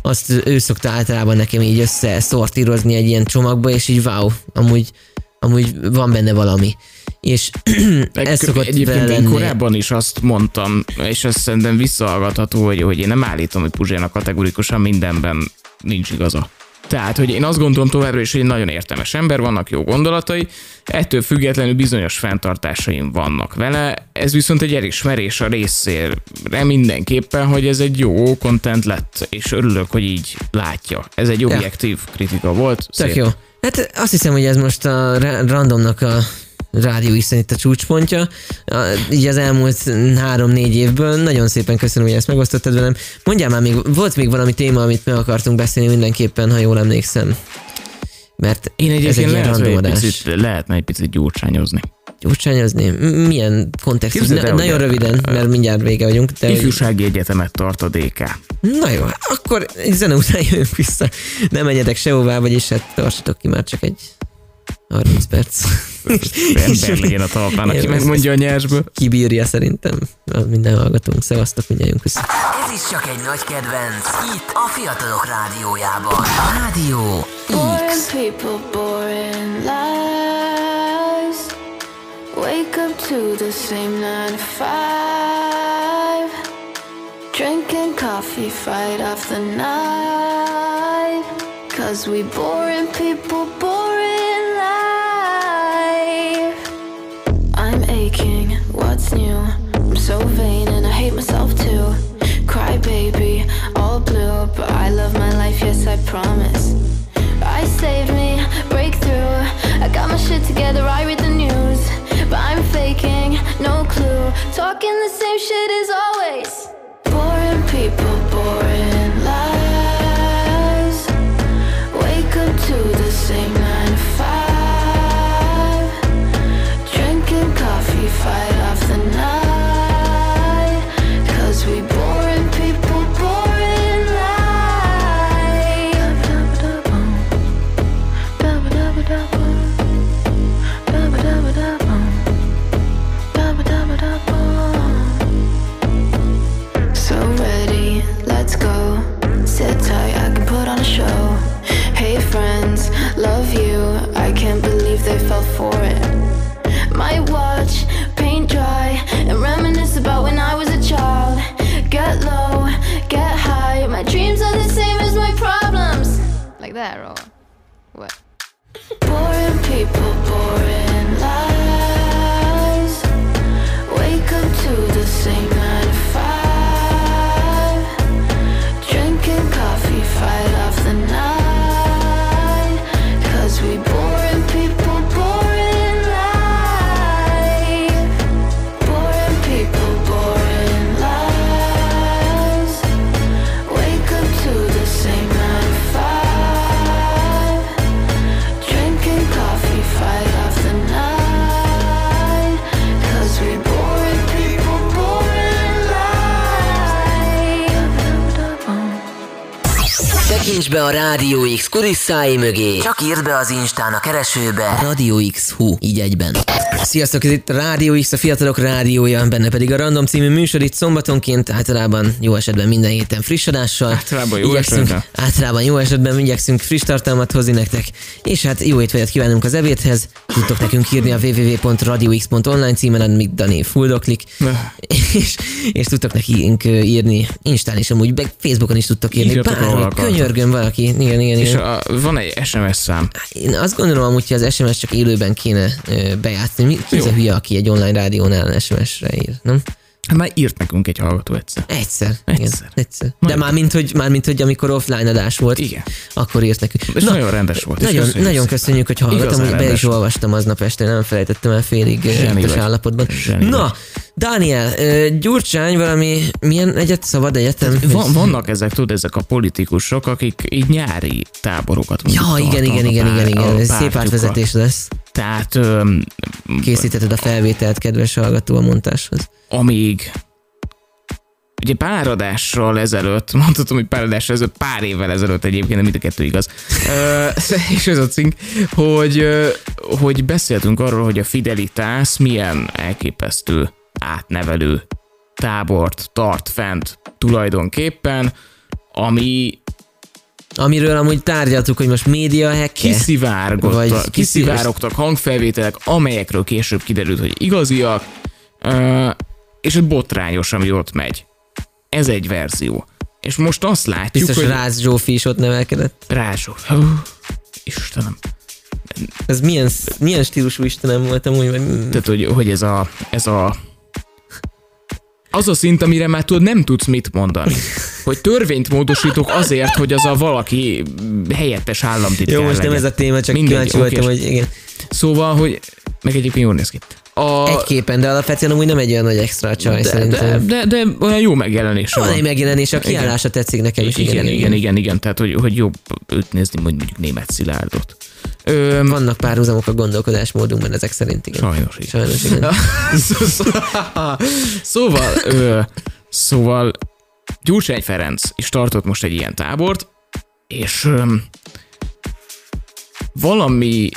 azt ő szokta általában nekem így összeszortírozni egy ilyen csomagba, és így wow, amúgy, amúgy van benne valami. És ez szokott Egyébként én korábban is azt mondtam, és ez szerintem visszahallgatható, hogy, hogy én nem állítom, hogy Puzsérnak kategorikusan mindenben nincs igaza. Tehát, hogy én azt gondolom továbbra is, hogy egy nagyon értelmes ember, vannak jó gondolatai, ettől függetlenül bizonyos fenntartásaim vannak vele, ez viszont egy elismerés a részére mindenképpen, hogy ez egy jó content lett, és örülök, hogy így látja. Ez egy objektív kritika volt. Tök szép. jó. Hát azt hiszem, hogy ez most a ra- randomnak a rádió is itt a csúcspontja. Így az elmúlt három-négy évből. Nagyon szépen köszönöm, hogy ezt megosztottad velem. Mondjál már, még, volt még valami téma, amit meg akartunk beszélni mindenképpen, ha jól emlékszem. Mert Én ez egy egyébként lehet, hogy egy picit, lehetne egy picit gyurcsányozni. Gyurcsányozni? Milyen kontextus? Képzeld el, Na, nagyon röviden, mert mindjárt vége vagyunk. De hogy- Ifjúsági egyetemet tart a DK. Na jó, akkor egy zene után jövünk vissza. Nem menjetek sehová, vagyis hát tartsatok ki már csak egy 30 perc. Ember legyen a talpán, aki megmondja a nyersből. Kibírja szerintem minden hallgatónk. Szevasztok, mindjárt vissza. Ez is csak egy nagy kedvenc. Itt a Fiatalok Rádiójában. Rádió Boring X. people, boring lives. Wake up to the same nine to five. Drinking coffee, fight off the night. Cause we boring people, boring so vain and I hate myself too. Cry baby, all blue, but I love my life, yes I promise. I saved me, breakthrough. I got my shit together, I read the news. But I'm faking, no clue. Talking the same shit as always. X kulisszái mögé. Csak írd be az Instán a keresőbe. Rádió X Hu, így egyben. Sziasztok, ez itt a Rádió X, a Fiatalok Rádiója, benne pedig a Random című műsor itt szombatonként, általában jó esetben minden héten friss adással. Általában jó igyekszünk, esetben. Általában jó esetben igyekszünk friss tartalmat hozni nektek, és hát jó étvágyat kívánunk az ebédhez. Tudtok nekünk írni a www.radiox.online címen, amíg Dani fuldoklik, és, és tudtok nekünk írni Instán is, amúgy meg Facebookon is tudtok írni. Írjatok, akartok. könyörgön valaki. Igen, igen, És igen. a, van egy SMS szám. Én azt gondolom amúgy, hogy az SMS csak élőben kéne bejátszani. Ki az a hülye, aki egy online rádiónál SMS-re ír, nem? Hát már írt nekünk egy hallgató egyszer. Egyszer. Igen, Egyszer. egyszer. De már mint, hogy, már mint, hogy amikor offline adás volt, Igen. akkor írt nekünk. És nagyon rendes volt. Nagyon, köszönjük nagyon köszönjük, hogy hallgatom, hogy be is olvastam aznap este, nem felejtettem el félig vagy. állapotban. Zseni Na. Dániel, Gyurcsány valami, milyen egyet, szabad egyetem? Van, vannak ezek, tudod, ezek a politikusok, akik így nyári táborokat Ja, igen, igen, igen, igen, igen, szép átvezetés lesz. Tehát öm, Készítetted a felvételt, kedves hallgató a montáshoz. amíg ugye pár adással ezelőtt, mondhatom, hogy pár adással ezelőtt, pár évvel ezelőtt egyébként, de mind a kettő igaz, és ez a cink, hogy, hogy beszéltünk arról, hogy a Fidelitas milyen elképesztő átnevelő tábort tart fent tulajdonképpen, ami Amiről amúgy tárgyaltuk, hogy most média hacke. kiszivárgott, Vagy Vagy kiszivár- kiszivárogtak hangfelvételek, amelyekről később kiderült, hogy igaziak, és egy botrányos, ami ott megy. Ez egy verzió. És most azt látjuk, Biztos hogy Rácz Zsófi is ott nevelkedett. Hú, Istenem. Ez milyen, milyen stílusú Istenem volt amúgy? Vagy... Tehát, hogy, hogy ez a, ez a az a szint, amire már tudod, nem tudsz mit mondani. Hogy törvényt módosítok azért, hogy az a valaki helyettes államtitkár Jó, most nem legyen. ez a téma, csak Mindegy, kíváncsi voltam, hogy igen. Szóval, hogy Meg egyébként jól néz ki. A, Egy képen, de alapvetően amúgy nem egy olyan nagy extra csaj de, szerintem. de, de, de, olyan jó megjelenés Van van. egy megjelenés, a kiállása tetszik nekem is. Igen, igen, igen, igen, igen, tehát hogy, hogy jobb őt nézni, mondjuk német szilárdot. Ö, Vannak párhuzamok a gondolkodásmódunkban ezek szerint, igen. sajnos így. Sajnos, igen. Szó- szó- szóval, ö, szóval Gyurcsány Ferenc is tartott most egy ilyen tábort, és ö, valami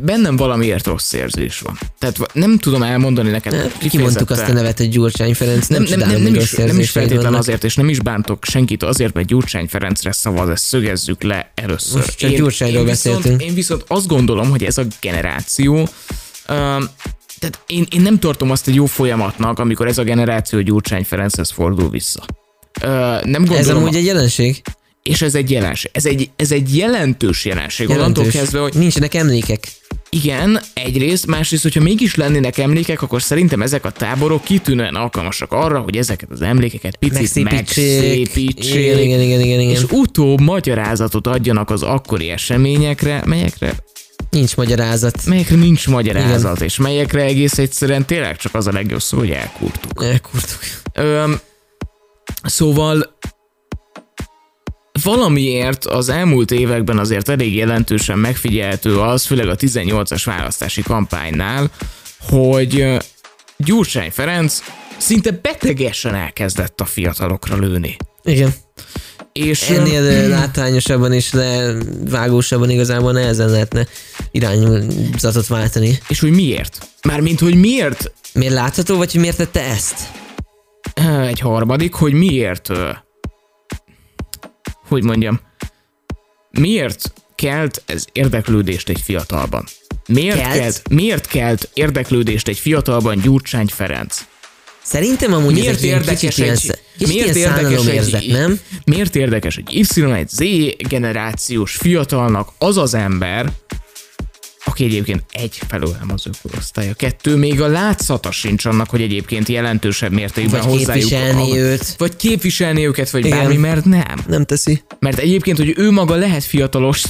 bennem valamiért rossz érzés van. Tehát nem tudom elmondani neked Kimondtuk azt a nevet, hogy Gyurcsány Ferenc, nem, nem, nem, nem, nem, is, nem is érzéseid feltétlen vannak. azért, és nem is bántok senkit azért, mert Gyurcsány Ferencre szavaz, ezt szögezzük le először. Most csak Gyurcsányról viszont, beszéltünk. én viszont azt gondolom, hogy ez a generáció, um, tehát én, én nem tartom azt egy jó folyamatnak, amikor ez a generáció Gyurcsány Ferenchez fordul vissza. Uh, nem gondolom, Ez amúgy egy jelenség? És ez egy jelenség. Ez egy, ez egy jelentős jelenség. Onnantól Jelentős. kezdve, hogy Nincsenek emlékek. igen, egyrészt, másrészt, hogyha mégis lennének emlékek, akkor szerintem ezek a táborok kitűnően alkalmasak arra, hogy ezeket az emlékeket picit megszépítsék, Igen, igen, igen, igen, igen. és utóbb magyarázatot adjanak az akkori eseményekre, melyekre, Nincs magyarázat. melyekre nincs magyarázat, Igen. és melyekre egész egyszerűen tényleg csak az a legjobb szó, hogy elkurtuk. Elkurtuk. Öm, szóval valamiért az elmúlt években azért elég jelentősen megfigyelhető az, főleg a 18-as választási kampánynál, hogy Gyurcsány Ferenc szinte betegesen elkezdett a fiatalokra lőni. Igen. És Ennél ö, látványosabban és levágósabban igazából nehezen lehetne irányzatot váltani. és hogy miért? Mármint, hogy miért Miért látható, vagy hogy miért tette ezt? Egy harmadik, hogy miért, hogy mondjam, miért kelt ez érdeklődést egy fiatalban? Miért Kelt? kelt, miért kelt érdeklődést egy fiatalban Gyurcsány Ferenc? Szerintem amúgy ez Miért egy ilyen érdekes kicsit ilyen, egy, sz- kicsit miért ilyen érdekes egy, nem? miért érdekes egy Y, egy Z generációs fiatalnak az az ember, aki egyébként egy felől nem az ő korosztálya, kettő, még a látszata sincs annak, hogy egyébként jelentősebb mértékben Vagy hozzájuk. képviselni a- őt. Vagy képviselni őket, vagy Igen. bármi, mert nem. Nem teszi. Mert egyébként, hogy ő maga lehet fiatalos,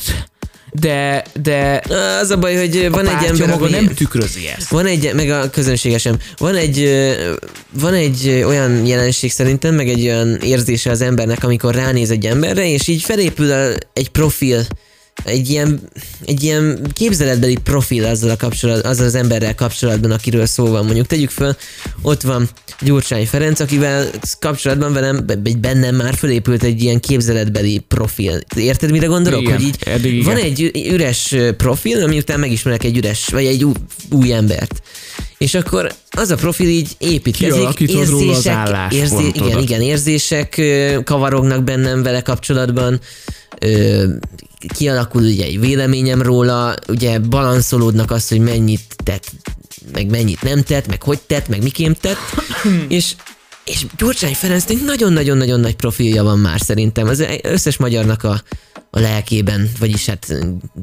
de, de Az a baj, hogy van egy ember, maga nem tükrözi ezt. Van egy, meg a közönsége sem. Van egy, van egy olyan jelenség szerintem, meg egy olyan érzése az embernek, amikor ránéz egy emberre, és így felépül a, egy profil, egy ilyen, egy ilyen képzeletbeli profil azzal, a kapcsolat, azzal az emberrel kapcsolatban, akiről szó van. Mondjuk tegyük föl, ott van Gyurcsány Ferenc, akivel kapcsolatban velem, bennem már felépült egy ilyen képzeletbeli profil. Érted, mire gondolok? Igen, hogy így eddig igen. van egy üres profil, ami után megismerek egy üres, vagy egy új, új embert. És akkor az a profil így építkezik. Az álláspontodat. igen, igen, érzések kavarognak bennem vele kapcsolatban. Ö, kialakul ugye egy véleményem róla, ugye balanszolódnak azt, hogy mennyit tett, meg mennyit nem tett, meg hogy tett, meg miként tett, és és Gyurcsány Ferencnek nagyon-nagyon-nagyon nagy profilja van már szerintem. Az összes magyarnak a, a lelkében, vagyis hát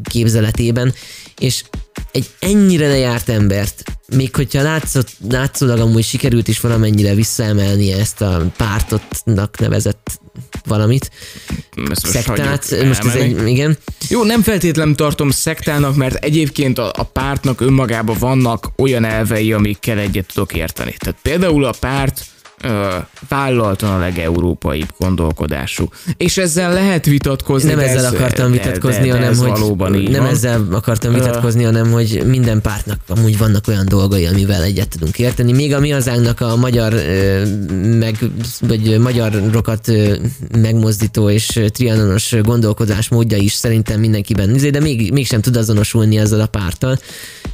képzeletében, és egy ennyire lejárt embert, még hogyha látszott, látszólag amúgy sikerült is valamennyire visszaemelnie ezt a pártotnak nevezett valamit, Ezt most szektát, most ez egy, igen, Jó, nem feltétlenül tartom szektának, mert egyébként a, a pártnak önmagában vannak olyan elvei, amikkel egyet tudok érteni. Tehát például a párt ö, vállaltan a legeurópaibb gondolkodású. És ezzel lehet vitatkozni. nem ezzel ez, akartam vitatkozni, de, de, hanem hogy valóban így nem van. ezzel akartam vitatkozni, hanem hogy minden pártnak amúgy vannak olyan dolgai, amivel egyet tudunk érteni. Még a mi hazánknak a magyar ö, meg, vagy magyarokat ö, megmozdító és trianonos gondolkodás módja is szerintem mindenkiben, izé, de még, mégsem tud azonosulni ezzel a párttal.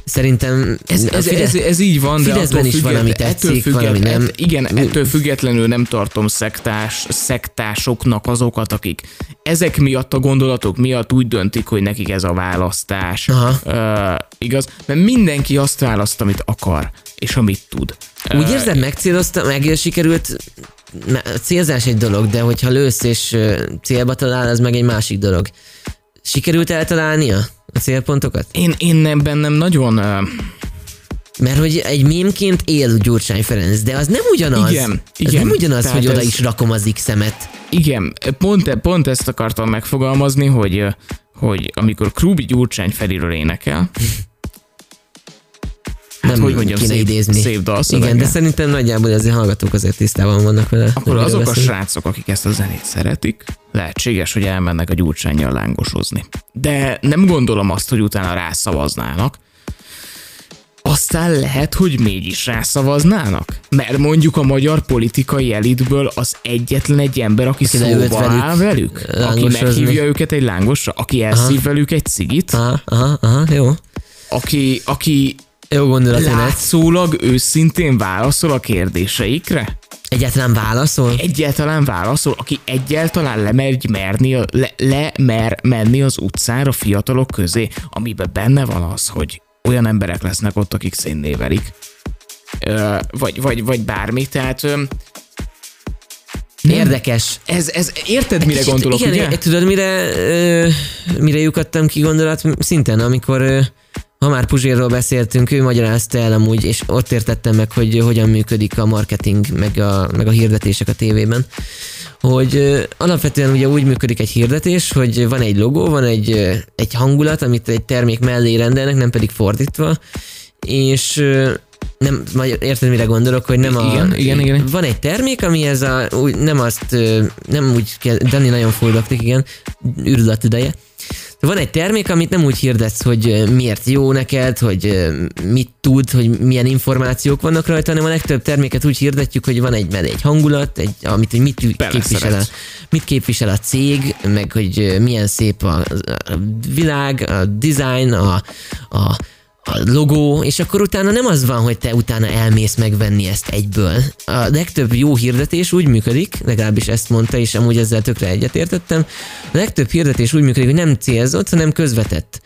Szerintem Ez, ez, Fidesz- ez, ez így van, de Fideszben is valami ettől tetszik, függet- valami nem. ett- igen, ettől függetlenül nem tartom szektás, szektásoknak azokat, akik ezek miatt a gondolatok miatt úgy döntik, hogy nekik ez a választás. Aha. Uh, igaz? Mert mindenki azt választ, amit akar, és amit tud. Úgy érzed, megcélozta, meg sikerült, na, célzás egy dolog, de hogyha lősz és célba talál, az meg egy másik dolog. Sikerült eltalálnia a célpontokat? Én, én nem bennem nagyon... Mert hogy egy mémként él Gyurcsány Ferenc, de az nem ugyanaz. Igen, Az igen. nem ugyanaz, Tehát hogy oda ez- is rakom az X-emet. Igen, pont, pont ezt akartam megfogalmazni, hogy, hogy amikor Krubi Gyurcsány Feriről énekel, nem hogy mondjam, kéne szép- idézni. szép dalszövege. Igen, de szerintem nagyjából azért hallgatók azért tisztában vannak vele. Akkor azok a beszélünk. srácok, akik ezt a zenét szeretik, lehetséges, hogy elmennek a gyurcsányjal lángosozni. De nem gondolom azt, hogy utána rászavaznának. Aztán lehet, hogy mégis rászavaznának. Mert mondjuk a magyar politikai elitből az egyetlen egy ember, aki, Aki szóba velük áll velük, aki meghívja őket egy lángosra, aki elszív velük egy cigit, Aha, aha, aha, jó. aki, aki Jó gondolatmenet. látszólag őszintén válaszol a kérdéseikre? Egyáltalán válaszol? egyáltalán válaszol, aki egyáltalán lemegy merni, le, le mer menni az utcára fiatalok közé, amiben benne van az, hogy olyan emberek lesznek ott, akik szénnévelik. Ö, vagy, vagy, vagy bármi, tehát ö, Érdekes. ez, ez, érted, mire gondolok, Igen, ugye? tudod, mire, ö, mire lyukadtam ki gondolat? Szinten, amikor ö, ha már Puzsérról beszéltünk, ő magyarázta el amúgy, és ott értettem meg, hogy hogyan működik a marketing, meg a, meg a hirdetések a tévében. Hogy alapvetően ugye úgy működik egy hirdetés, hogy van egy logó, van egy, egy hangulat, amit egy termék mellé rendelnek, nem pedig fordítva, és nem, majd érted, mire gondolok, hogy nem a... Igen, igen, igen. Van egy termék, ami ez a, úgy, nem azt, nem úgy kell, Dani nagyon fuldoklik, igen, űrület ideje. Van egy termék, amit nem úgy hirdetsz, hogy miért jó neked, hogy mit tud, hogy milyen információk vannak rajta, hanem a legtöbb terméket úgy hirdetjük, hogy van egy, egy hangulat, egy, amit hogy mit képvisel, a, mit képvisel a cég, meg hogy milyen szép a, a világ, a design, a, a, a logó, és akkor utána nem az van, hogy te utána elmész megvenni ezt egyből. A legtöbb jó hirdetés úgy működik, legalábbis ezt mondta, és amúgy ezzel tökre egyetértettem, a legtöbb hirdetés úgy működik, hogy nem célzott, hanem közvetett.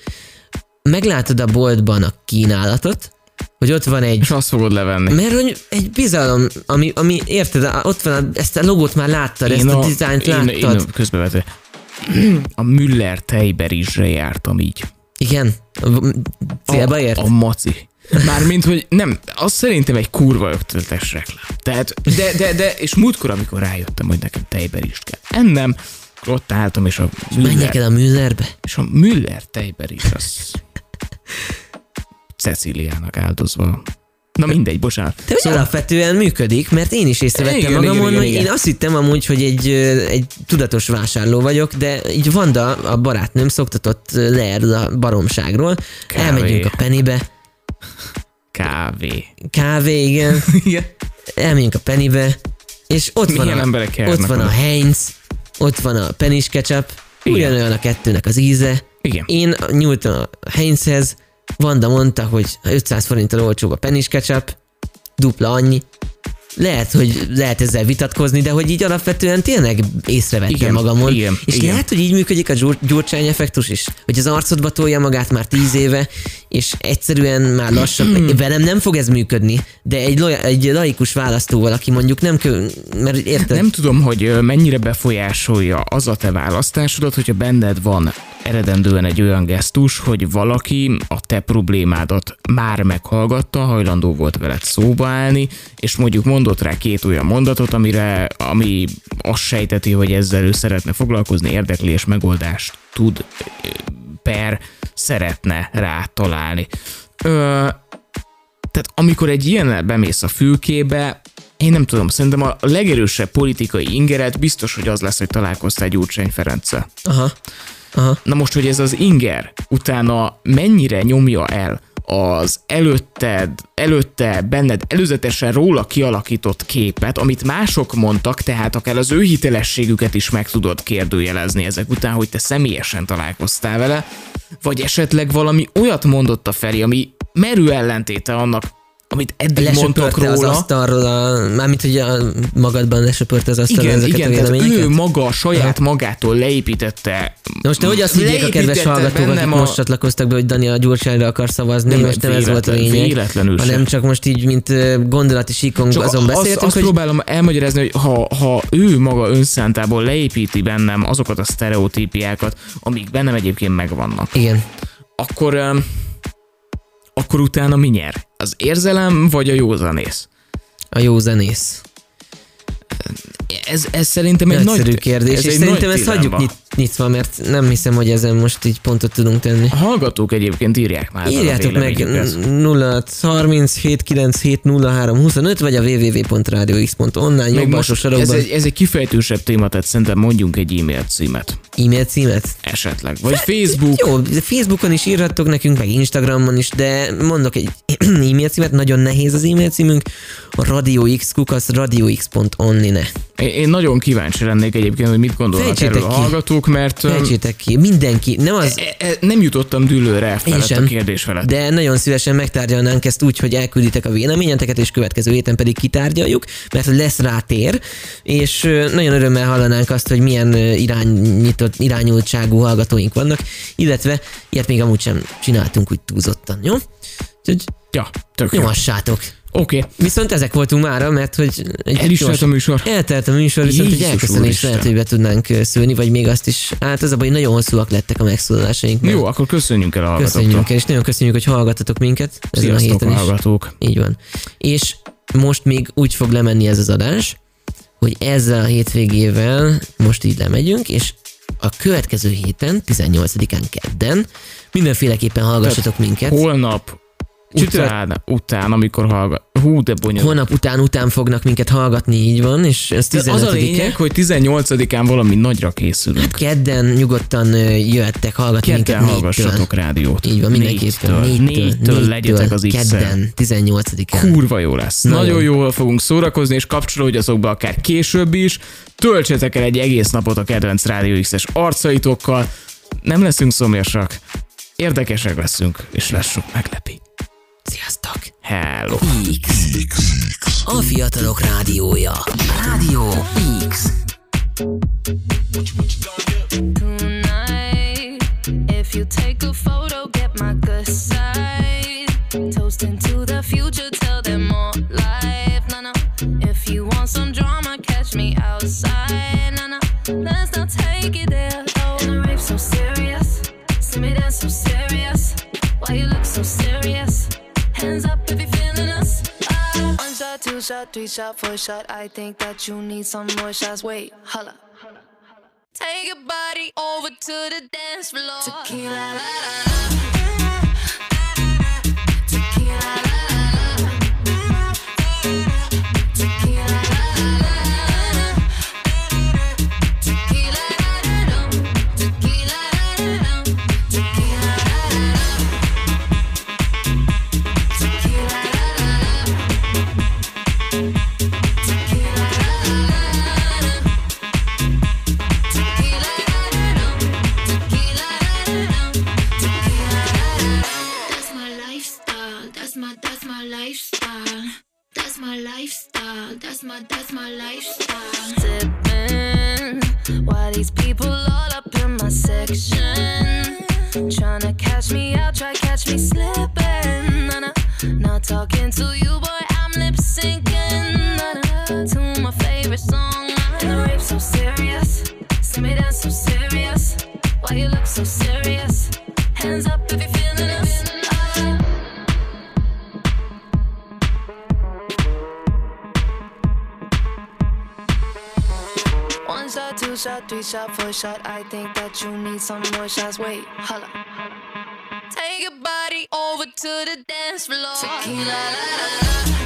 Meglátod a boltban a kínálatot, hogy ott van egy És azt fogod levenni. mert hogy egy bizalom, ami, ami érted, a- ott van, a, ezt a logót már láttad, ezt a, dizájnt én, láttad. én közbevető. A Müller tejberizsre jártam így. Igen, a- célba a, ért? A maci. Mármint, hogy nem, az szerintem egy kurva ötletes reklám. Tehát, de, de, de, és múltkor, amikor rájöttem, hogy nekem tejberist kell ennem, ott álltam, és a Menjek Müller, el a Müllerbe. és a Müller tejberis, az Ceciliának áldozva. Na mindegy, bocsánat. De szóval alapvetően működik, mert én is észrevettem Igen, magamon, igen, igen, hogy igen. én azt hittem amúgy, hogy egy, egy tudatos vásárló vagyok, de így Vanda, a barátnőm szoktatott ö, leerül a baromságról. Kávé. Elmegyünk a Pennybe, Kávé. kávé, igen, Igen. elmegyünk a Pennybe, és ott van, Milyen a, emberek ott van a? Heinz, ott van a Penny ketchup, ugyanolyan a kettőnek az íze. Igen. Én nyúltam a Heinzhez, Vanda mondta, hogy 500 forinttal olcsóbb a Penny ketchup, dupla annyi. Lehet, hogy lehet ezzel vitatkozni, de hogy így alapvetően tényleg észrevettem Igen, magamon. igen, és igen. lehet, hogy így működik a gyur- gyurcsány effektus is, hogy az arcodba tolja magát már tíz éve, és egyszerűen már lassan, Hmm. velem nem fog ez működni, de egy, loja, egy laikus választóval, aki mondjuk nem kö, mert érted? Nem tudom, hogy mennyire befolyásolja az a te választásodat, hogyha benned van eredendően egy olyan gesztus, hogy valaki a te problémádat már meghallgatta, hajlandó volt veled szóba állni, és mondjuk mondott rá két olyan mondatot, amire, ami azt sejteti, hogy ezzel ő szeretne foglalkozni, érdekli és megoldást tud per szeretne rá találni. Ö, tehát amikor egy ilyennel bemész a fülkébe, én nem tudom, szerintem a legerősebb politikai ingeret biztos, hogy az lesz, hogy találkoztál Gyurcsány Ferenccel. Aha. Aha. Na most, hogy ez az inger utána mennyire nyomja el az előtted, előtte benned előzetesen róla kialakított képet, amit mások mondtak, tehát akár az ő hitelességüket is meg tudod kérdőjelezni ezek után, hogy te személyesen találkoztál vele, vagy esetleg valami olyat mondott a Feri, ami merő ellentéte annak, amit eddig mondtak Lesöpörte az róla. asztalról, a, mármint a, magadban lesöpörte az asztalról Igen, ezeket igen, a véleményeket? ő maga saját magától leépítette. Na most te hogy azt higgyék a kedves hallgatók, akik bennem most csatlakoztak be, hogy Dani a Gyurcsányra akar szavazni, Nem, most nem ez volt a lényeg, véletlenül hanem csak most így, mint gondolati síkon Csak azon azt, beszéltünk, azt hogy próbálom elmagyarázni, hogy ha, ha ő maga önszántából leépíti bennem azokat a sztereotípiákat, amik bennem egyébként megvannak, igen, akkor, akkor utána mi nyer? Az érzelem vagy a józanész? a jó zenész. Ez, ez szerintem egy Nagyszerű nagy kérdés, ez és egy szerintem nagy ezt hagyjuk nyit, nyitva, mert nem hiszem, hogy ezen most így pontot tudunk tenni. A hallgatók egyébként írják már. Írjátok meg véleményüket. 0 37 97 03 25 vagy a www.radiox.online Meg jobb alsó most ez sarokban egy, ez egy kifejtősebb téma, tehát szerintem mondjunk egy e-mail címet. e-mail címet. Esetleg. Vagy Facebook. Jó, de Facebookon is írhattok nekünk, meg Instagramon is, de mondok egy e-mail címet, nagyon nehéz az e-mail címünk, a radiox kukasz radiox.online. Én- nagyon kíváncsi lennék egyébként, hogy mit gondolnak Fejtsétek erről a ki. hallgatók, mert Fejtsétek ki, mindenki, nem az, e- e- nem jutottam dűlőre felett a sem. kérdés felett. De nagyon szívesen megtárgyalnánk ezt úgy, hogy elkülditek a véleményeteket, és következő héten pedig kitárgyaljuk, mert lesz rá tér, és nagyon örömmel hallanánk azt, hogy milyen irányított, irányultságú hallgatóink vannak, illetve ilyet még amúgy sem csináltunk úgy túlzottan, jó? Úgyhogy Ja, tök jó. Oké, Viszont ezek voltunk mára, mert hogy... Egy El is gyors- a műsor. Eltelt a műsor, viszont egy Jézus elköszönés úristen. lehet, hogy be tudnánk szülni, vagy még azt is. Hát az a baj, nagyon hosszúak lettek a megszólalásaink. jó, akkor köszönjünk el a hallgatóktól. Köszönjük, és nagyon köszönjük, hogy hallgatatok minket ezen a héten is. hallgatók. Így van. És most még úgy fog lemenni ez az adás, hogy ezzel a hétvégével most így lemegyünk, és a következő héten, 18-án kedden, mindenféleképpen hallgassatok minket. Holnap után, után, amikor hallgat. Hú, de bonyolult. Holnap után után fognak minket hallgatni, így van, és ez De az a 15-e. lényeg, hogy 18-án valami nagyra készülünk. Kedden nyugodtan jöhettek hallgatni Kedden minket hallgassatok rádiót. Így van, mindenképpen. Négytől, négytől legyetek az x Kedden, 18-án. Kurva jó lesz. Nagyon. Nagyon, jól fogunk szórakozni, és kapcsolódjatok be akár később is. Töltsetek el egy egész napot a kedvenc Rádió X-es arcaitokkal. Nem leszünk szomjasak. Érdekesek leszünk, és lesz sok meglepi. Sziasztok! Hello! X. A fiatalok rádiója. Rádió X. shot, for shot. I think that you need some more shots. Wait, holla. Take your body over to the dance floor. Tequila, la, la, la. One shot, two shot, three shot, four shot. I think that you need some more shots. Wait, holla. Take your body over to the dance floor. Tequila, la, la, la.